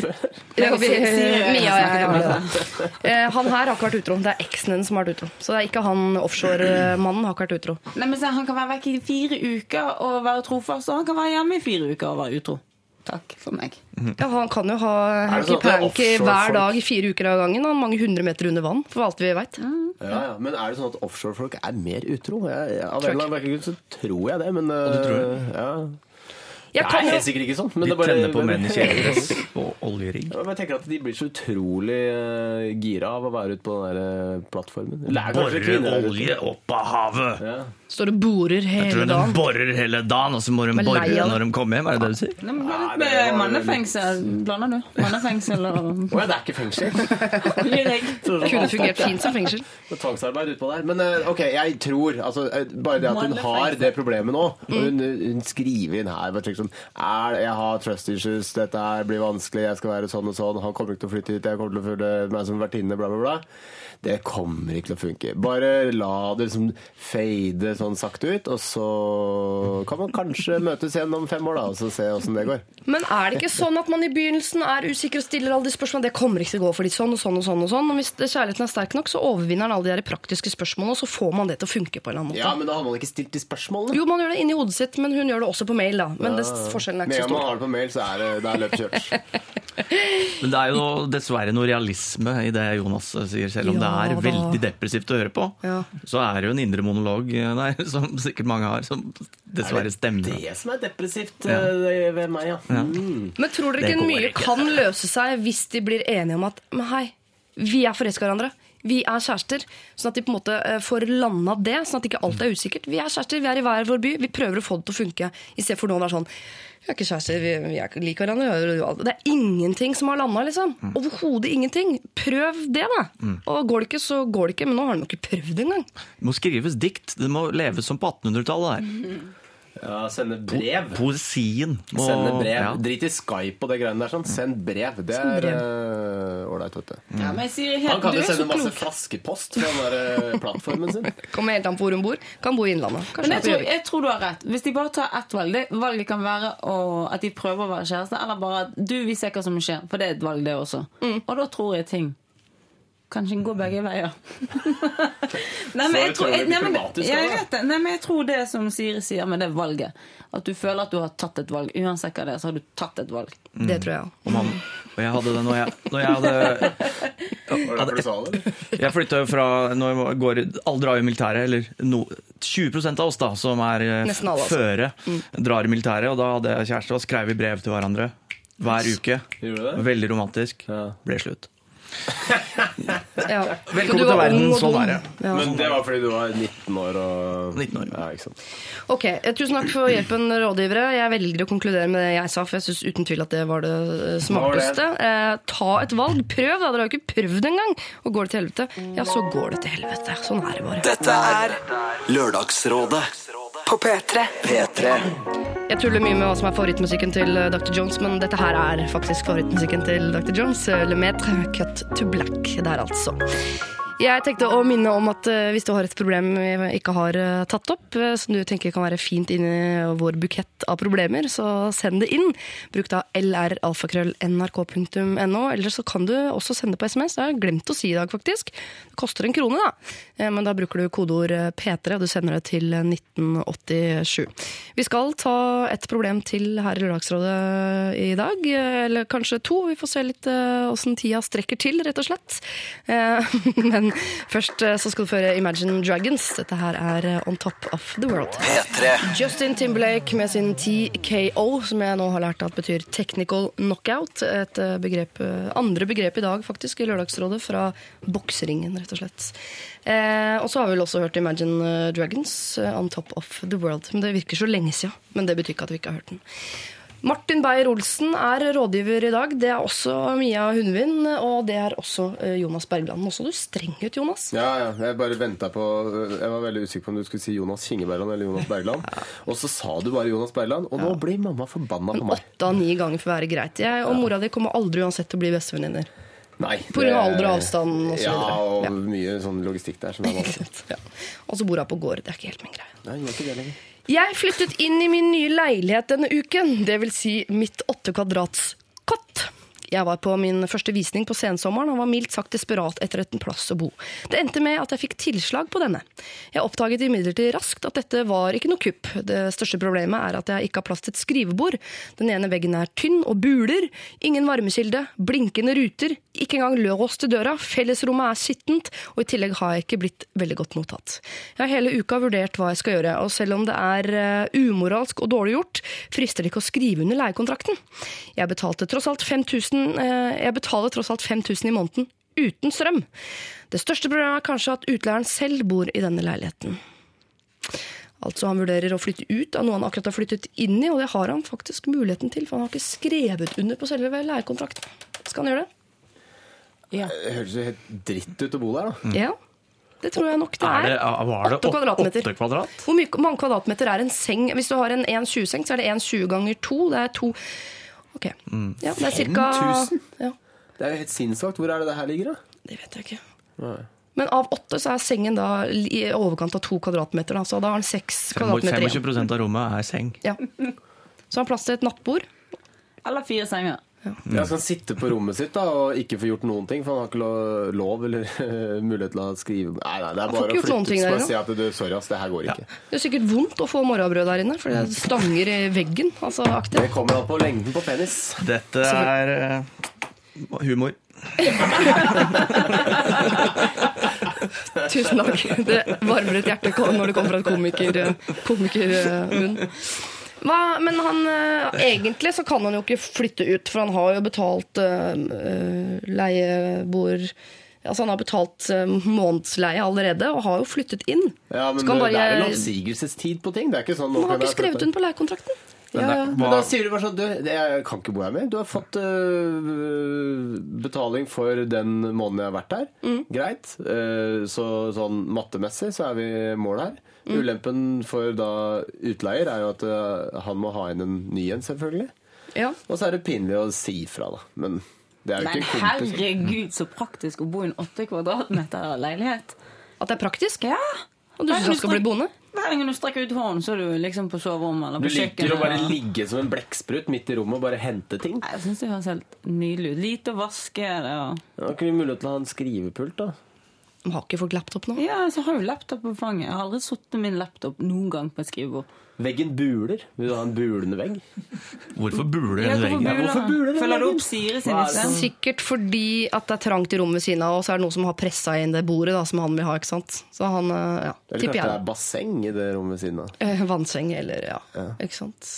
Mia og jeg snakket om har det. Eh, Han her har ikke vært utro. Det er eksen hennes som har vært utro. Så det er ikke han offshore-mannen har ikke vært utro. Nei, men se, Han kan være vekk i fire uker og være trofast, og han kan være hjemme i fire uker og være utro. Takk for meg. Ja, Han kan jo ha det sånn er hanky-panky hver dag i fire uker av gangen. Han mange hundre meter under vann, for alt vi veit. Ja, ja. Men er det sånn at offshorefolk er mer utro? Jeg, jeg, av en eller annen grunn så tror jeg det, men du tror øh, ja. Jeg Det kan er jo helt sikkert ikke sånn. Men De det bare, tenner på menn i kjeledress og oljerigg. Ja, men jeg tenker at de blir så utrolig uh, gira av å være ute på den der eh, plattformen. Ute? olje opp av havet. Ja. står og borer Jeg hele tror de dagen. borer hele dagen, og så må de Men lei bore når de kommer hjem. Er det det du sier? Nei, men litt med mannefengsel blander du. Mannefengsel og Å ja, det er ikke fengsel. Kunne fungert fint som fengsel. Det er Tvangsarbeid utpå der. Men eh, ok, jeg tror altså, Bare det at hun har det problemet nå, og hun, hun skriver inn her bare er, Jeg har trust issues, dette her blir vanskelig, jeg skal være sånn og sånn, han kommer ikke til å flytte hit, jeg kommer til å føle meg som vertinne, bla, bla, bla. Det kommer ikke til å funke. Bare la det liksom fade sånn sakte ut, og så kan man kanskje møtes igjen om fem år da, og så se åssen det går. Men er det ikke sånn at man i begynnelsen er usikker og stiller alle de spørsmålene? Det kommer ikke til å gå for fordi sånn og sånn og sånn. Og sånn. Og hvis kjærligheten er sterk nok, så overvinner den alle de der praktiske spørsmålene, og så får man det til å funke på en eller annen måte. Ja, men da har man ikke stilt de spørsmålene. Jo, man gjør det inni hodet sitt, men hun gjør det også på mail, da. Men det, forskjellen er ikke så stor. gang man har det på mail, så er det, det er løpet kjørt. Men det er jo noe- dessverre noe realisme i det Jonas sier, selv om Ja, det er da. veldig depressivt å høre på. Ja. Så er det jo en indre monolog der, som sikkert mange har, som dessverre stemmer. Det som er depressivt Ja. eh, ved meg, ja. Ja. Mm. Men tror dere ikke mye ikke. kan løse seg hvis de blir enige om at Men hei, vi er forelska i hverandre. Vi er kjærester. Sånn at de på en måte eh, får landa det. Sånn at ikke alt er usikkert. Vi er kjærester, vi er i hver vår by. Vi prøver å få det til å funke. I stedet for nå å være sånn Vi er ikke kjærester, vi, vi er ikke liker hverandre. Det er ingenting som har landa, liksom. Overhodet ingenting. Prøv det, da. Mm. Og går det ikke, så går det ikke. Men nå har de jo ikke prøvd engang. Det må skrives dikt. Det må leves som på 1800-tallet. der. Ja, sende brev. Po poesien må Sende brev. Ja. Drit i Skype og det greiene der. sånn. Send brev. Det er eh, ålreit, vet du. Ja, men jeg sier helt, Han kan jo så sende masse flaskepost fra den der eh, plattformen sin. Kommer helt an på hvor hun bor. Kan bo i Innlandet. Men jeg tror, jeg tror du har rett. Hvis de bare tar ett valg det Valget kan være å, at de prøver å være kjæreste, eller bare at du, vi ser hva som skjer. For det er et valg, det også. Og da tror jeg ting kanskje går begge veier. nei, men jeg tror, jeg, nei, men, jeg vet det. Nei, men jeg tror det som Siri sier med det valget, at du føler at du har tatt et valg. Uansett hva det er, så har du tatt et valg. Det tror jeg òg. Og, og jeg hadde det når jeg, når jeg hadde Var det derfor du sa det? Jeg flytta jo fra når jeg går, Alle drar jo i militæret, eller no, 20% av oss da, som er eh, alle, altså. føre, drar i militæret. Og da hadde jeg kjæreste og skrev vi brev til hverandre hver uke. Veldig romantisk. Ble slutt. Ja. Velkommen til verden, sånn er det. Ja. Men det var fordi du var 19 år og 19 år. Ja, ikke sant. Ok, eh, Tusen takk for hjelpen, rådgivere. Jeg velger å konkludere med det jeg sa, for jeg syns uten tvil at det var det smarteste. Eh, ta et valg. Prøv, da. Dere har jo ikke prøvd engang. Og går det til helvete, ja, så går det til helvete. Sånn er det bare. Dette er Lørdagsrådet På P3. P3. Jeg tuller mye med hva som er favorittmusikken til eh, Dr. Jones, men dette her er faktisk favorittmusikken til Dr. Jones. eh, Le Metre, Cut to Black. Der, altså. Jeg tenkte å minne om at eh, hvis du har et problem vi ikke har eh, tatt opp, eh, som du tenker kan være fint inn i vår bukett av problemer, så send det inn. Bruk da lralfakrøll.nrk.no, eller så kan du også sende på SMS. Det har jeg glemt å si i dag, faktisk. Det koster en krone, da. Men da bruker du kodeord eh, P3, og du sender det til 1987. Vi skal ta et problem til her i Lørdagsrådet i dag, eller kanskje to. Vi får se litt åssen tida strekker til, rett og slett. Men først eh, så skal du føre Imagine Dragons. Dette her er eh, On Top of the World. P3. Justin Timberlake med sin TKO, som jeg nå har lært at betyr technical knockout. Et eh, begrep, andre begrep i dag faktisk i Lørdagsrådet, fra bokseringen, rett og slett. Eh, og så har vi vel også hørt Imagine Dragons, On Top of the World. Men det virker så lenge siden. Men det betyr ikke at vi ikke har hørt den. Martin Beyer-Olsen er rådgiver i dag. Det er også Mia Hundvin, og det er også eh, Jonas Bergland. Nå så du streng ut, Jonas. Ja, ja, jeg bare ventet på Jeg var veldig usikker på om du skulle si Jonas Kingeberland eller Jonas Bergland. Og så sa du bare Jonas Bergland, og nå blir mamma forbanna på meg. Åtte av ni ganger får være greit. Jeg og mora di kommer aldri uansett til å bli bestevenninner. Nei. Av alder og avstand og så Ja, videre. og Ja. mye sånn logistikk der som er vanskelig. Ja. Og så bor hun på gård. Det er ikke helt min greie. Nei, gjør ikke det lenger. Jeg flyttet inn i min nye leilighet denne uken. Vil si mitt åtte kvadrats kott. Jeg var på min første visning på sensommeren og var mildt sagt desperat etter en plass å bo. Det endte med at jeg fikk tilslag på denne. Jeg oppdaget imidlertid raskt at dette var ikke noe kupp. Det største problemet er at jeg ikke har plass til et skrivebord. Den ene veggen er tynn og buler. Ingen varmekilde. Blinkende ruter. Ikke engang lås til døra. Fellesrommet er skittent, og i tillegg har jeg ikke blitt veldig godt mottatt. Jeg har hele uka vurdert hva jeg skal gjøre, og selv om det er eh, umoralsk og dårlig gjort, frister det ikke å skrive under leiekontrakten. Jeg betalte tross alt 5000 eh, Jeg betaler tross alt 5000 i måneden uten strøm. Det største problemet er kanskje at utleieren selv bor i denne leiligheten. Altså Han vurderer å flytte ut av noe han akkurat har flyttet inn i, og det har han faktisk muligheten til, for han har ikke skrevet under på selve leiekontrakten. Skal han gjøre det? Ja. Det høres jo helt dritt ut å bo der, da. Ja. Det tror jeg nok det Er er. det, var det 8 kvadratmeter. kvadrat? Hvor mye, mange kvadratmeter er en seng? Hvis du har en 1,20-seng, så er det 1,20 ganger 2. Det er to Ok. Ja, det er cirka 5000? ja, Det er jo helt sinnssvakt. Hvor er det det her ligger, da? Det vet jeg ikke. Nei. Men av åtte så er sengen da i overkant av to kvadratmeter. Da. Så da har han seks kvadratmeter igjen. 25% av rommet er seng. Ja. Så har han plass til et nattbord. Eller fire senger. Ja, så han sitter på rommet sitt da, og ikke får gjort noen ting, for han har ikke lo- lov eller mulighet til å skrive Nei, nei, det er bare å flytte inne. si at du, sorry ass, det her går ikke. Det er sikkert vondt å få morgenbrød der inne, for det stanger i veggen. Altså. Det kommer an på lengden på penis. Dette er uh, humor. Tusen takk. Det varmer et hjerte når det kommer fra et komiker, komikermunn. Hva, men han, eh, egentlig så kan han jo ikke flytte ut, for han har jo betalt eh, leieboer Altså Han har betalt månedsleie allerede og har jo flyttet inn. Ja, men det, bare, det er vel oppsigelsestid på ting. Det er ikke sånn Han har ikke skrevet under på leiekontrakten. Ja, ja. Men da sier du bare sånn du, Jeg kan ikke bo her mer. Du har fått uh, betaling for den måneden jeg har vært her. Mm. Greit. Uh, så sånn mattemessig så er vi målet mål her. Mm. Ulempen for da utleier er jo at uh, han må ha inn en ny en, selvfølgelig. Ja. Og så er det pinlig å si fra, da. Men det er jo Men ikke kompis. Men herregud, så praktisk å bo i en åtte kvadratmeter leilighet. At det er praktisk? Ja. Og du syns han skal bli boende? Hver gang du strekker ut hånden, så er du liksom på soverommet eller Du liker kjøkkenet. å bare eller... ligge som en blekksprut midt i rommet og bare hente ting. Jeg syns det høres helt nydelig ut. Lite å vaske det og Ja, kunne vi mulighet til å ha en skrivepult, da? Har ikke folk laptop nå? Ja, så har jo laptop på fanget. Jeg har aldri sittet min laptop noen gang på et skrivebord. Veggen buler. Vil du ha en bulende vegg? Hvorfor buler Ja, den hvorfor buler den Følger du opp Siri sin Hva det liste? Sikkert fordi at det er trangt i rommet ved siden av, og så er det noen som har pressa inn det bordet da, som han vil ha. ikke sant? Så han, eh, ja, Eller kanskje det er basseng i det rommet ved siden av. Eh, Vannseng eller ja. Ikke sant.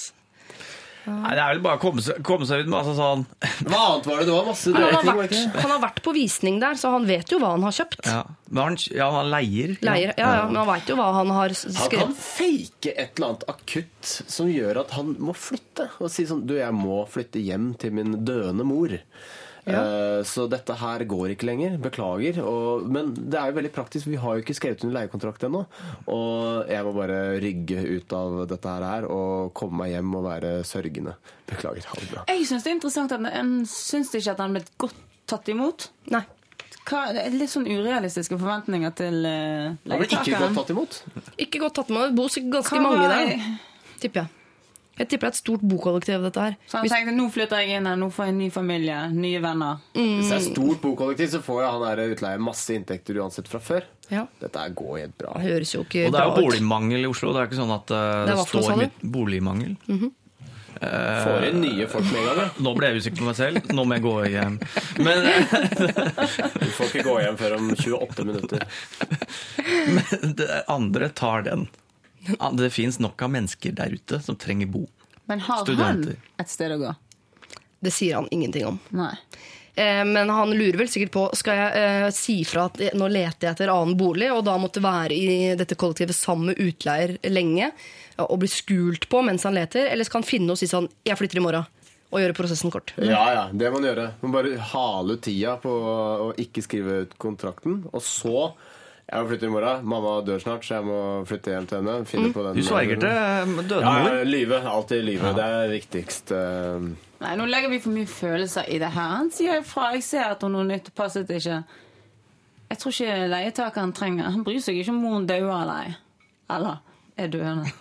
Nei, det er vel bare å komme seg, komme seg ut med altså, sånn Hva annet var det? Det var masse Han drøye har, ting. var det vært, ikke? han har vært på visning der, så han vet jo hva han har kjøpt. ja. Men han, ja, han leier. Leier, ja, ja, Men han veit jo hva han har s- Han kan skrevet. fake et eller annet akutt som gjør at han må flytte. Og si sånn Du, jeg må flytte hjem til min døende mor. Eh, Så dette her går ikke lenger. Beklager. Og, men det er jo veldig praktisk. Vi har jo ikke skrevet under leiekontrakt ennå. Og jeg må bare rygge ut av dette her og komme meg hjem og være sørgende. Beklager. Ha det bra. Jeg syns det er interessant at en syns ikke at han ble godt tatt imot. Nei. Hva, litt sånn urealistiske forventninger til uh, Han ble ikke godt tatt imot. Ikke godt tatt imot. Det bor sikkert ganske Hva mange der, tipper jeg. Jeg tipper det er et stort bokollektiv, dette her. Så han tenkte nå flytter jeg inn her, nå får jeg en ny familie, nye venner. Hvis det er stort bokollektiv, så får jo han der utleier masse inntekter uansett fra før. Ja. Dette går helt bra. Det høres jo ikke Og det er jo boligmangel i Oslo. Det er ikke sånn at uh, Det det, står sånn, mitt boligmangel. Eh, Får inn nye folk med en gang. Nå ble jeg usikker på meg selv. Nå må jeg gå hjem. Men Du får ikke gå hjem før om 28 minutter. det andre tar den. Ja, Det fins nok av mennesker der ute som trenger bo. Men har Studenter. han et sted å gå? Det sier han ingenting om. Nei. Eh, Men han lurer vel sikkert på Skal jeg eh, si fra at nå leter jeg etter annen bolig, og da måtte være i dette kollektivet sammen med utleier lenge og bli skult på mens han leter, eller skal han finne og si sånn 'Jeg flytter i morgen', og gjøre prosessen kort? Ja, ja, det må man gjøre. Man bare hale ut tida på å ikke skrive ut kontrakten. Og så Jeg må flytte i morgen. Mamma dør snart, så jeg må flytte hjem til henne. Finne på den Du sverger til eh, døde Ja, mor. lyve. Alltid lyve. Det er viktigst. eh. Nei, nå legger vi for mye følelser i det her. Han sier ifra. Jeg ser at noe nytt passet ikke. Jeg tror ikke leietakeren trenger Han bryr seg ikke om moren dauer eller ei. Eller er døende.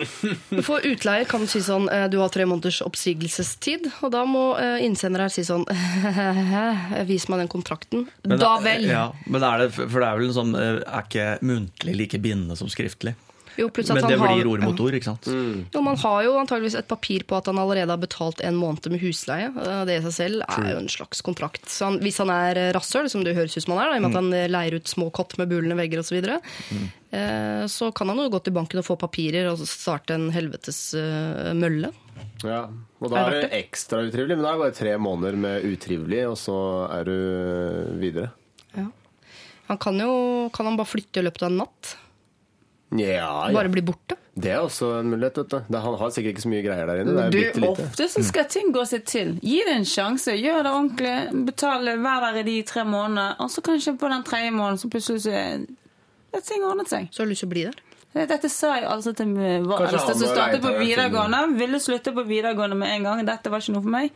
For utleier kan si sånn eh, 'Du har tre måneders oppsigelsestid', og da må eh, innsender her si sånn 'Vis meg den kontrakten'. Men da vel. Ja, men er det, for det er vel en sånn eh, Er ikke muntlig like bindende som skriftlig? Jo, Men han det har- blir ord mot ord, ikke sant? Jo, Man har jo antageligvis et papir på at han allerede har betalt en måned med husleie. Eh, Det i seg selv er jo en slags kontrakt. Så han, hvis han er eh, rasshøl, som det høres ut som han er, da, i og med at han eh, leier ut små kott med bulende vegger osv., så, videre, eh, så kan han jo gå til banken og få papirer og starte en helvetes mølle. Ja. Og da Er det ekstra utrivelig. Men da er det bare tre måneder med utrivelig, og så er du videre. Ja. Han kan jo kan han bare flytte i løpet av en natt? Ja, ja. Bare bli borte? Det er også en mulighet. vet du. Han har sikkert ikke så mye greier der inne. Det er Du, bitte lite. ofte så skal ting gå seg til. Gi det en sjanse. Gjør det ordentlig. Betale hver der i de tre månedene. Og så kanskje på den tredje måneden så plutselig så er ting ordnet seg. Så har du lyst til å bli der? Dette sa jeg altså til vår eldste som startet på videregående. Ville slutte på videregående med en gang. Dette var ikke noe for meg.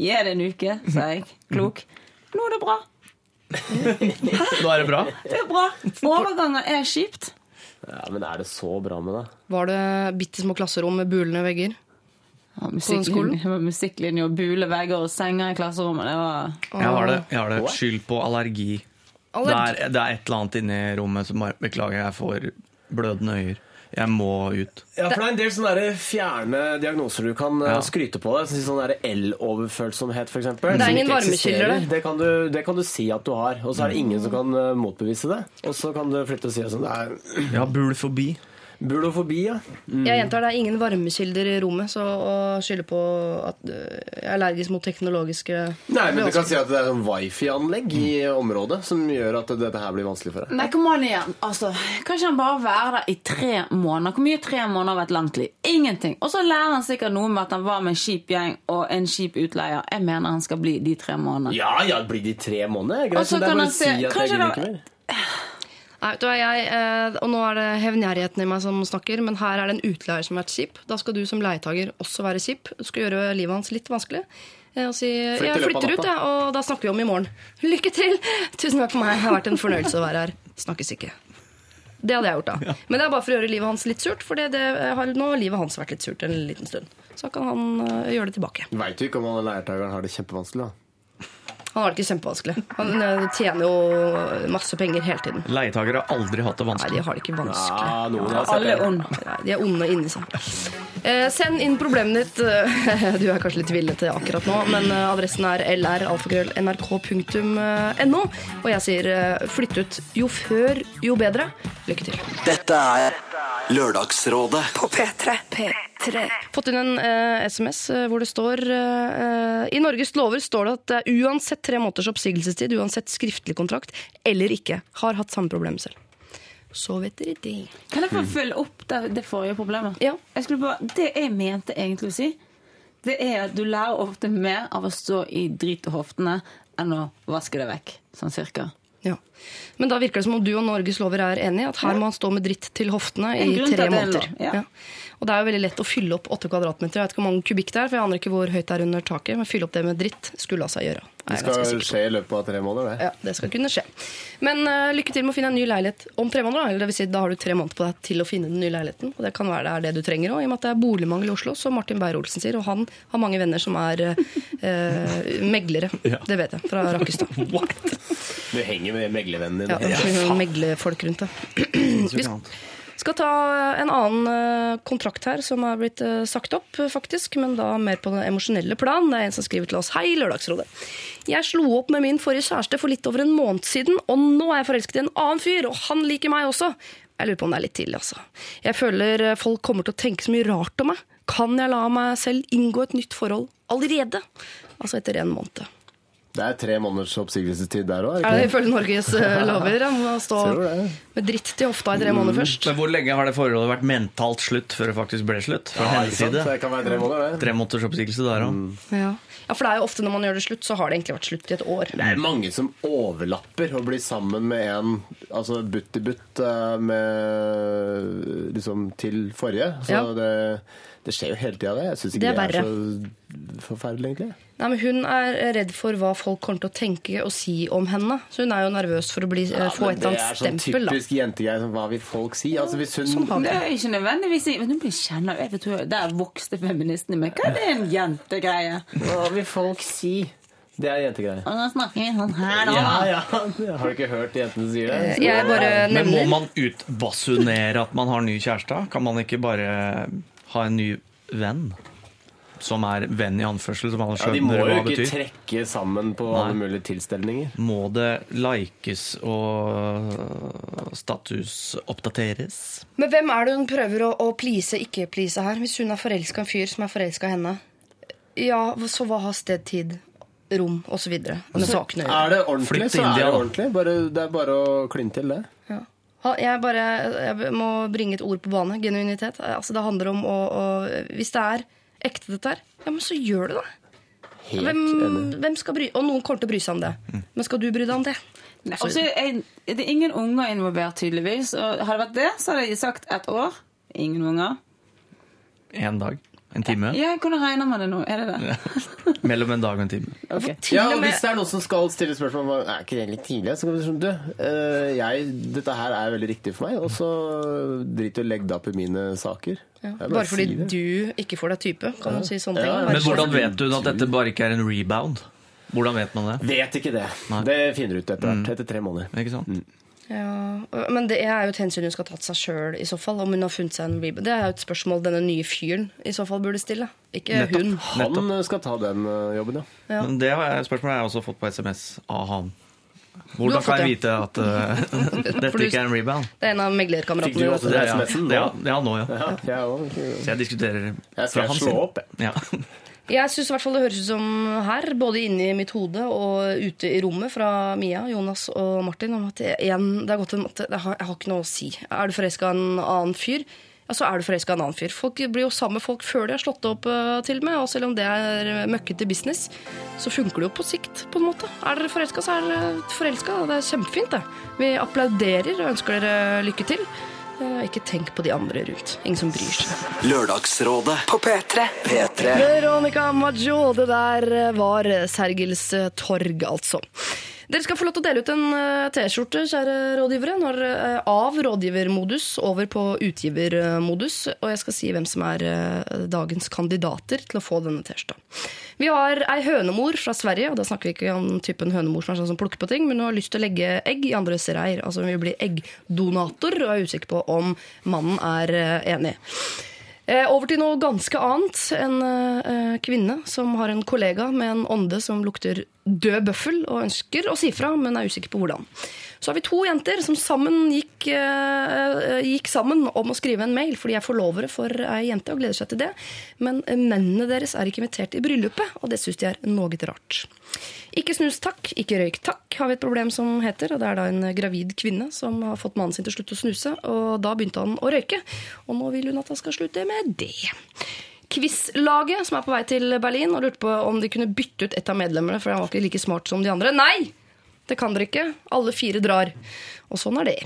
Gi det en uke, sa jeg. Klok. Nå er det bra. Nå er det bra. Det er bra. Overganger er kjipt. Ja, Men er det så bra med det? Var det bitte små klasserom med bulende vegger? Ja, musikklinje, musikklinje og bule vegger og senger i klasserommet. Det var Jeg har det. Jeg har det. Skyld på allergi. Det er, det er et eller annet inni rommet som bare Beklager, jeg får blødende øyer. Jeg må ut. Ja, for det er en del sånne fjerne diagnoser du kan eh, Ja. skryte på deg. Sånn der L-overfølsomhet, f.eks. Det er ingen varmekilder. Det, kan du- det kan du si at du har, og så er det ingen som kan eh, motbevise det. Og så kan du flytte og si sånn Det er Ja, bulfobi. Bulofobi, ja. Jeg gjentar, det er ingen varmekilder i rommet, så å skylde på at øh, jeg er allergisk mot teknologiske Nei, men du kan si at det er en wifi-anlegg i området som gjør at dette her blir vanskelig for deg. Nei, kom an igjen. Altså, kan han bare være der i tre måneder? Hvor mye tre måneder av et langt liv? Ingenting. Og så lærer han sikkert noe med at han var med en kjip gjeng og en kjip utleier. Jeg mener han skal bli de tre månedene. Ja, ja, bli de tre månedene. Greit, så men det er kan bare han å se- si at jeg gidder ikke mer. Nei, du jeg, eh, og nå er det hevngjerrigheten i meg som snakker, men her er det en utleier som har vært kjip. Da skal du som leietager også være kjip. Du skal gjøre livet hans litt vanskelig. eh, Og si Flytte jeg flytter ut, ja, og da snakker vi om i morgen. Lykke til! Tusen takk for meg. Det har vært en fornøyelse å være her. Snakkes ikke. Det hadde jeg gjort, da. Men det er bare for å gjøre livet hans litt surt, for det, det har, nå har livet hans vært litt surt en liten stund. Så kan han eh, gjøre det tilbake. Veit du ikke om han leietakeren har det kjempevanskelig, da? Han har det ikke kjempevanskelig. Han eh, tjener jo masse penger hele tiden. Leietakere har aldri hatt det vanskelig. Nei, de har det ikke vanskelig. Ja, noen har sett Alle det. er onde. Nei, de er onde inni seg. Eh, send inn problemet ditt. Eh, Du er kanskje litt villete akkurat nå, men adressen er lr.alfakrøll.nrk.no. Og jeg sier flytt ut. Jo før, jo bedre. Lykke til. Dette er Lørdagsrådet På P3. P3. Fått inn en eh, SMS eh, hvor det står eh, I Norges lover står det at det er uansett tre måneders oppsigelsestid, uansett skriftlig kontrakt eller ikke, har hatt samme problem selv. Så vet dere det. Kan jeg få følge opp det, det forrige problemet? Ja. Jeg bare, det jeg mente egentlig å si, det er at du lærer ofte mer av å stå i drit og hoftene enn å vaske det vekk. Sånn cirka. Ja. Men da virker det som om du og Norges lover er enige, at her må han stå med dritt til hoftene i tre er måneder. ja. Og det er jo veldig lett å fylle opp åtte kvadratmeter. Jeg vet ikke hvor mange kubikk det er, for jeg aner ikke hvor høyt det er under taket. Men fylle opp det med dritt skulle la seg gjøre. Det skal skje i løpet av tre måneder, det. Ja, det skal kunne skje. Men uh, lykke til med å finne en ny leilighet om tre måneder. da. Eller det vil si, da har du tre måneder på deg til å finne den nye leiligheten. Og det kan være det er det du trenger òg, i og med at det er boligmangel i Oslo, som Martin Beyer-Olsen sier. Og han har mange venner som er uh, meglere. Det vet jeg, fra Rakkestad. Du henger med meglervennen din. Ja, så meglefolk rundt det. Vi skal ta en annen eh, kontrakt her som er blitt eh, sagt opp, eh, faktisk. Men da mer på det emosjonelle plan. Det er en som skriver til oss Hei, Lørdagsrådet. Jeg slo opp med min forrige kjæreste for litt over en måned siden, og nå er jeg forelsket i en annen fyr, og han liker meg også. Jeg lurer på om det er litt tidlig, altså. Jeg føler folk kommer til å tenke så mye rart om meg. Kan jeg la meg selv inngå et nytt forhold allerede? Altså etter en måned. Det er tre måneders oppsigelsestid der òg, Er det er ifølge Norges eh, lover? Ja, må stå med dritt til hofta i tre måneder først. Men hvor lenge har det forholdet vært mentalt slutt før det faktisk ble slutt? Fra Ja, hennes side. Det kan være tre måneder, det. Tre måneders oppsigelse der òg. Ja. ja, for det er jo ofte når man gjør det slutt, så har det egentlig vært slutt i et år. Det er mange som overlapper og blir sammen med en altså butt i butt med liksom til forrige. Så Ja. det, det skjer jo hele tida, det. Jeg syns ikke Det det er er, så forferdelig, egentlig. Nei, men Hun er redd for hva folk kommer til å tenke og si om henne. Så hun er jo nervøs for å bli, Ja, få men et eller det er sånn stempel. Typisk jentegreie. Hva vil folk si? Altså, hvis hun Sånn Det er ikke nødvendigvis men hun blir jeg kjenner, jeg vet, Der vokste feministen i meg. Hva er det en jentegreie? Hva vil folk si? Det er jentegreie. Og nå snakker vi sånn her, da. Ja, ja. Har du ikke hørt jentene si det? Jeg bare Men må man utbasunere at man har ny kjæreste? Kan man ikke bare ha en ny venn? Som er venn i anførsel, som alle Ja, de må jo ikke betyr? trekke sammen på Nei. alle mulige tilstelninger. Må det likes og statusoppdateres? Men hvem er det hun prøver å, å please, ikke please her? Hvis hun er forelska en fyr som er forelska i henne? Ja, så hva har sted, tid, rom osv. Altså? Er det ordentlig, så er det ordentlig. Bare, det er bare å kline til det. Ja. Jeg, bare, jeg må bringe et ord på bane. Genuinitet. Altså, det handler om å, å Hvis det er ekte, dette her, ja, men så gjør du det. Helt Hvem, enig. hvem skal bry, og noen kommer til å bry seg om det. Men skal du bry deg om det? Nei, og er det er ingen unger involvert, tydeligvis. Og hadde det vært det, så hadde jeg sagt ett år. Ingen unger. Én dag. En time? Ja, jeg kunne regna med det nå. Er det det? Mellom en dag og en time. Okay. Ja, og Hvis det er noen som skal stille spørsmål om er ikke det litt tidlig, så kan du si du, eh, jeg, dette her er veldig riktig for meg, og så drit å legge deg opp i mine saker. Ja. Bare fordi si du ikke får deg type, kan du si sånne ting. Men hvordan vet du at dette bare ikke er en rebound? Hvordan vet man det? Vet ikke det. Nei. Det finner du ut etter hvert. Etter tre måneder. Ikke sant? Ja, men det er jo et hensyn hun skal ha tatt seg sjøl, i så fall. Om hun har funnet seg en rebound. Det er jo et spørsmål denne nye fyren i så fall burde stille. Ikke Nettopp. hun. Han eh, skal ta den eh, jobben, ja. Ja. Men det har jeg, spørsmålet har jeg også fått på SMS av han. Hvordan kan jeg det? vite at uh, dette du- ikke er en rebound? Det er en av meglerkameratene også Det, ja, nå? ja, ja, nå, ja. ja jeg. Så jeg diskuterer Jeg skal fra hans slå opp, jeg. Ja. Jeg syns det høres ut som her, både inni mitt hode og ute i rommet, fra Mia, Jonas og Martin, om at det, igjen, det er godt en måte Jeg har, jeg har ikke noe å si. Er du forelska en annen fyr? Ja, så er du forelska en annen fyr. Folk blir jo sammen med folk før de har slått opp eh, til og med. Og selv om det er møkkete business, så funker det jo på sikt, på en måte. Er dere forelska, så er dere forelska. Det er kjempefint, det. Vi applauderer og ønsker dere lykke til. Eh, Ikke tenk på de andre rundt. Ingen som bryr seg. Lørdagsrådet På P3. P3 Veronica Maggio, det der var Sergels torg, altså. Dere skal få lov til å dele ut en eh, T-skjorte, kjære rådgivere, når, eh, av rådgivermodus over på utgivermodus. Og jeg skal si hvem som er eh, dagens kandidater til å få denne T-skjorta. Vi har ei hønemor fra Sverige, og da snakker vi ikke om typen hønemor som er sånn som plukker på ting, men hun har lyst til å legge egg i andres reir. Altså hun vil bli eggdonator, og er usikker på om mannen er enig. Eh, Over til noe ganske annet. En eh, kvinne som har en kollega med en ånde som lukter død bøffel, og ønsker å si fra, men er usikker på hvordan. Så har vi to jenter som sammen gikk, eh, gikk sammen om å skrive en mail, for de er forlovere for ei jente og gleder seg til det. Men mennene deres er ikke invitert i bryllupet, og det syns de er noe rart. Ikke snus takk, ikke røyk takk, har vi et problem som heter. og Det er da en gravid kvinne som har fått mannen sin til å slutte å snuse, og da begynte han å røyke. Og nå vil hun at han skal slutte med det. Quizlaget, som er på vei til Berlin, og lurte på om de kunne bytte ut et av medlemmene, for han var ikke like smart som de andre. Nei! Det kan dere ikke. Alle fire drar. Og sånn er det.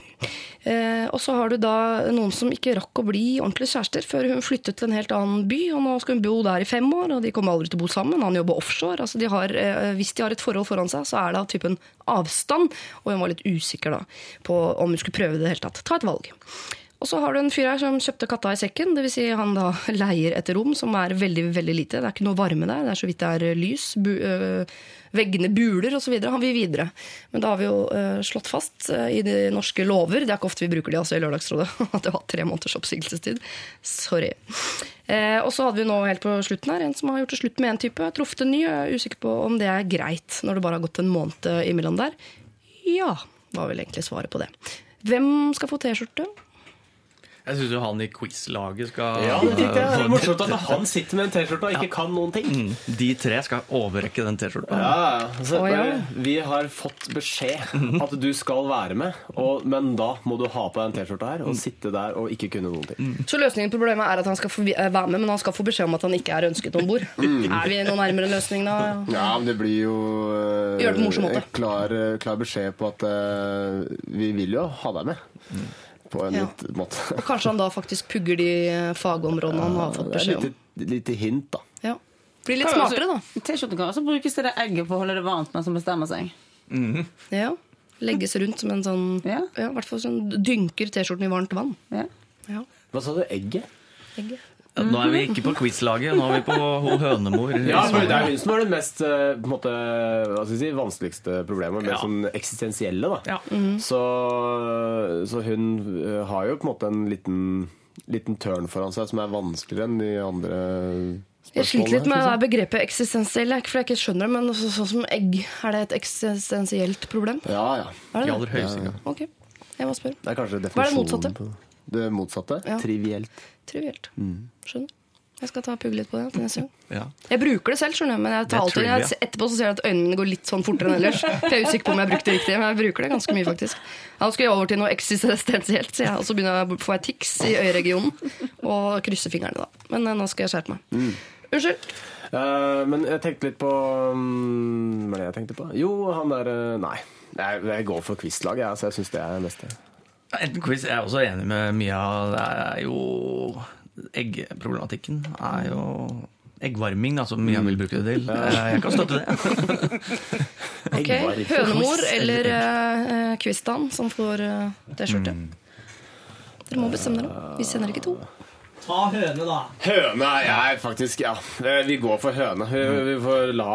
Eh, og så har du da noen som ikke rakk å bli ordentlige kjærester før hun flyttet til en helt annen by. Og nå skal hun bo der i fem år, og de kommer aldri til å bo sammen. Han jobber offshore. Altså de har, eh, hvis de har et forhold foran seg, så er det av typen avstand. Og hun var litt usikker da på om hun skulle prøve det i det hele tatt. Ta et valg. Og så har du en fyr her som kjøpte katta i sekken. Dvs. Si han da leier et rom som er veldig veldig lite. Det er ikke noe varme der. Det er så vidt det er lys. Bu øh, veggene buler osv. Han vil videre. Men da har vi jo øh, slått fast øh, i de norske lover, det er ikke ofte vi bruker de altså i Lørdagsrådet, at det var tre måneders oppsigelsestid. Sorry. Eh, og så hadde vi nå helt på slutten her en som har gjort det slutt med en type. Truffet en ny. Jeg er usikker på om det er greit når det bare har gått en måned imellom der. Ja, var vel egentlig svaret på det. Hvem skal få T-skjorte? Jeg syns jo han i quiz-laget skal Ja, det. Det er morsomt at han sitter med en T-skjorte og ikke kan noen ting. Mm, De tre skal overrekke den T-skjorta. Ja, altså, oh, ja. Vi har fått beskjed at du skal være med, og, men da må du ha på deg den T-skjorta her og sitte der og ikke kunne noen ting. Så løsningen på problemet er at han skal få eh, være med, men han skal få beskjed om at han ikke er ønsket om bord. Er vi noe nærmere en løsning da? Ja, men det blir jo eh, Gjør det på en morsom måte. en Klar, eh, klar beskjed på at uh, vi vil jo ha deg med. På en Ja. litt måte. Og kanskje han da faktisk pugger de eh, fagområdene han har fått Det er beskjed et om. lite, lite hint, da. Ja. Blir litt smartere, da. T-skjorte kan også brukes til det egget for å holde det varmt mens man bestemmer seg. Ja. Legges rundt som en sånn Ja. Ja, hvert fall sånn dynker T-skjorten i varmt vann. Ja. Ja. Hva sa du? Egget? Egget. Ja, nå er vi ikke på quiz-laget, nå er vi på ho hønemor. Ja, for det er hun som er det mest eh, på en måte, hva skal si, vanskeligste problemet, mer Ja. sånn eksistensielle. da. Ja. Så, så hun eh, har jo på en måte en liten, liten turn foran seg som er vanskeligere enn de andre Jeg sliter litt med det begrepet eksistensiell, ikke fordi jeg ikke skjønner det, men så, sånn som egg, er det et eksistensielt problem? Ja, ja. Er I aller høyeste grad. Ok, jeg må spørre. Det er kanskje Hva er det motsatte? Det motsatte. Ja. Trivielt. Trivielt. Mm. Skjønner. Jeg skal ta og pugge litt på det til neste gang. Ja. Jeg bruker det selv, skjønner du, men jeg tar alltid, jeg, etterpå så ser jeg at øynene går litt sånn fortere enn ellers. For jeg er usikker på om jeg har brukt det riktig, men jeg bruker det ganske mye, faktisk. Nå skal jeg over til noe eksistensielt, sier jeg, og så begynner jeg å få jeg tics i øyeregionen. Og krysse fingrene, da. Men eh, nå skal jeg skjerpe meg. Mm. Unnskyld. Uh, men jeg tenkte litt på um, Hva var det jeg tenkte på? Jo, han derre eh, Nei. Jeg, jeg går for quizlaget, jeg, så jeg syns det er det beste. Enten quiz, Jeg er også enig med mye av Det er jo eggproblematikken er jo eggvarming, da, som mye vil bruke det til. Eh, Jeg kan støtte det. Ok, Hønemor eller uh, Kvistan som får uh, T-skjorte. Dere må bestemme dere. Vi sender ikke to. Ta høne, da. Høne er jeg faktisk Ja, eh, vi går for høne. Vi, vi får la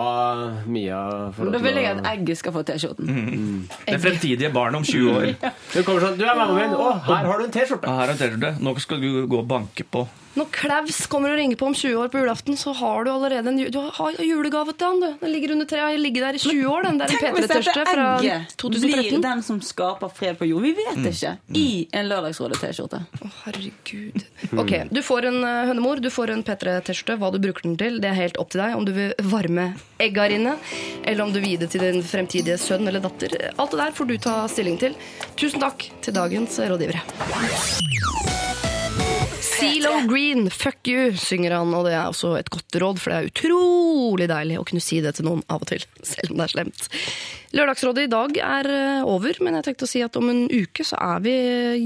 Mia få Da vil jeg at egget skal få T-skjorten. Det fremtidige barn om 20 år. Du kommer sånn Du er mammaen min. Å, her har du en T-skjorte. Ja, her er en T-skjorte. Nå skal du gå og banke på. Når Klaus kommer og ringer på om 20 år på julaften, så har du allerede en du har julegave til han. du. Den ligger under treet. Ligger der i 20 år, den der P3-tørste fra 2013. blir 2013. den som skaper fred på jord. Vi vet ikke. I en Lørdagsrådet-T-skjorte. Å, herregud. Ok, Du får en eh, hønemor, du får en P3-T-skjorte. Hva du bruker den til, det er helt opp til deg. Om du vil varme egga inne, eller om du vil gi det til din fremtidige sønn eller datter. Alt det der får du ta stilling til. Tusen takk til dagens rådgivere. Zelo Green, fuck you, synger han. Og det er også et godt råd, for det er utrolig deilig å kunne si det til noen av og til, selv om det er slemt. Lørdagsrådet i dag er eh, over, men jeg tenkte å si at om en uke så er vi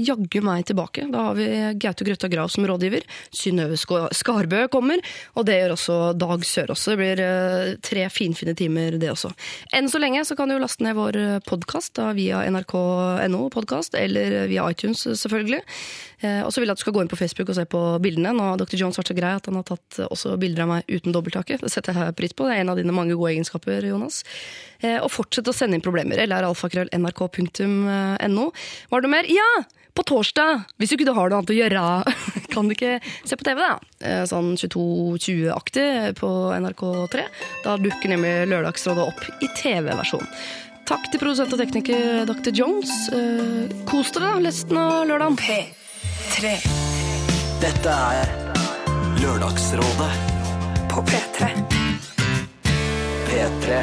jaggu meg tilbake. Da har vi Gaute Grøtta Grav som rådgiver. Synnøve Ska- Skarbø kommer, og det gjør også Dag Sørås. Det blir eh, tre finfine timer, det også. Enn så lenge så kan du jo laste ned vår podkast via nrk.no podkast, eller via iTunes, selvfølgelig. Eh, Og så vil jeg at du skal gå inn på Facebook og se på bildene. Nå har Dr. Jones vært så grei at han har tatt eh, også bilder av meg uten dobbelthake. Det setter jeg pris på. Det er en av dine mange gode egenskaper, Jonas. Eh, Og fortsett å sende inn problemer. Eller alfakrøll.nrk.no. Var det noe mer? Ja! På torsdag, hvis du ikke har noe annet å gjøre, kan du ikke se på TV, da? Eh, Sånn 22.20-aktig på NRK3. Da dukker nemlig Lørdagsrådet opp i TV-versjon. Takk til produsent og tekniker Dr. Jones. Eh, Kos dere da, resten av lørdagen. P3 Dette er Lørdagsrådet på P3. P3.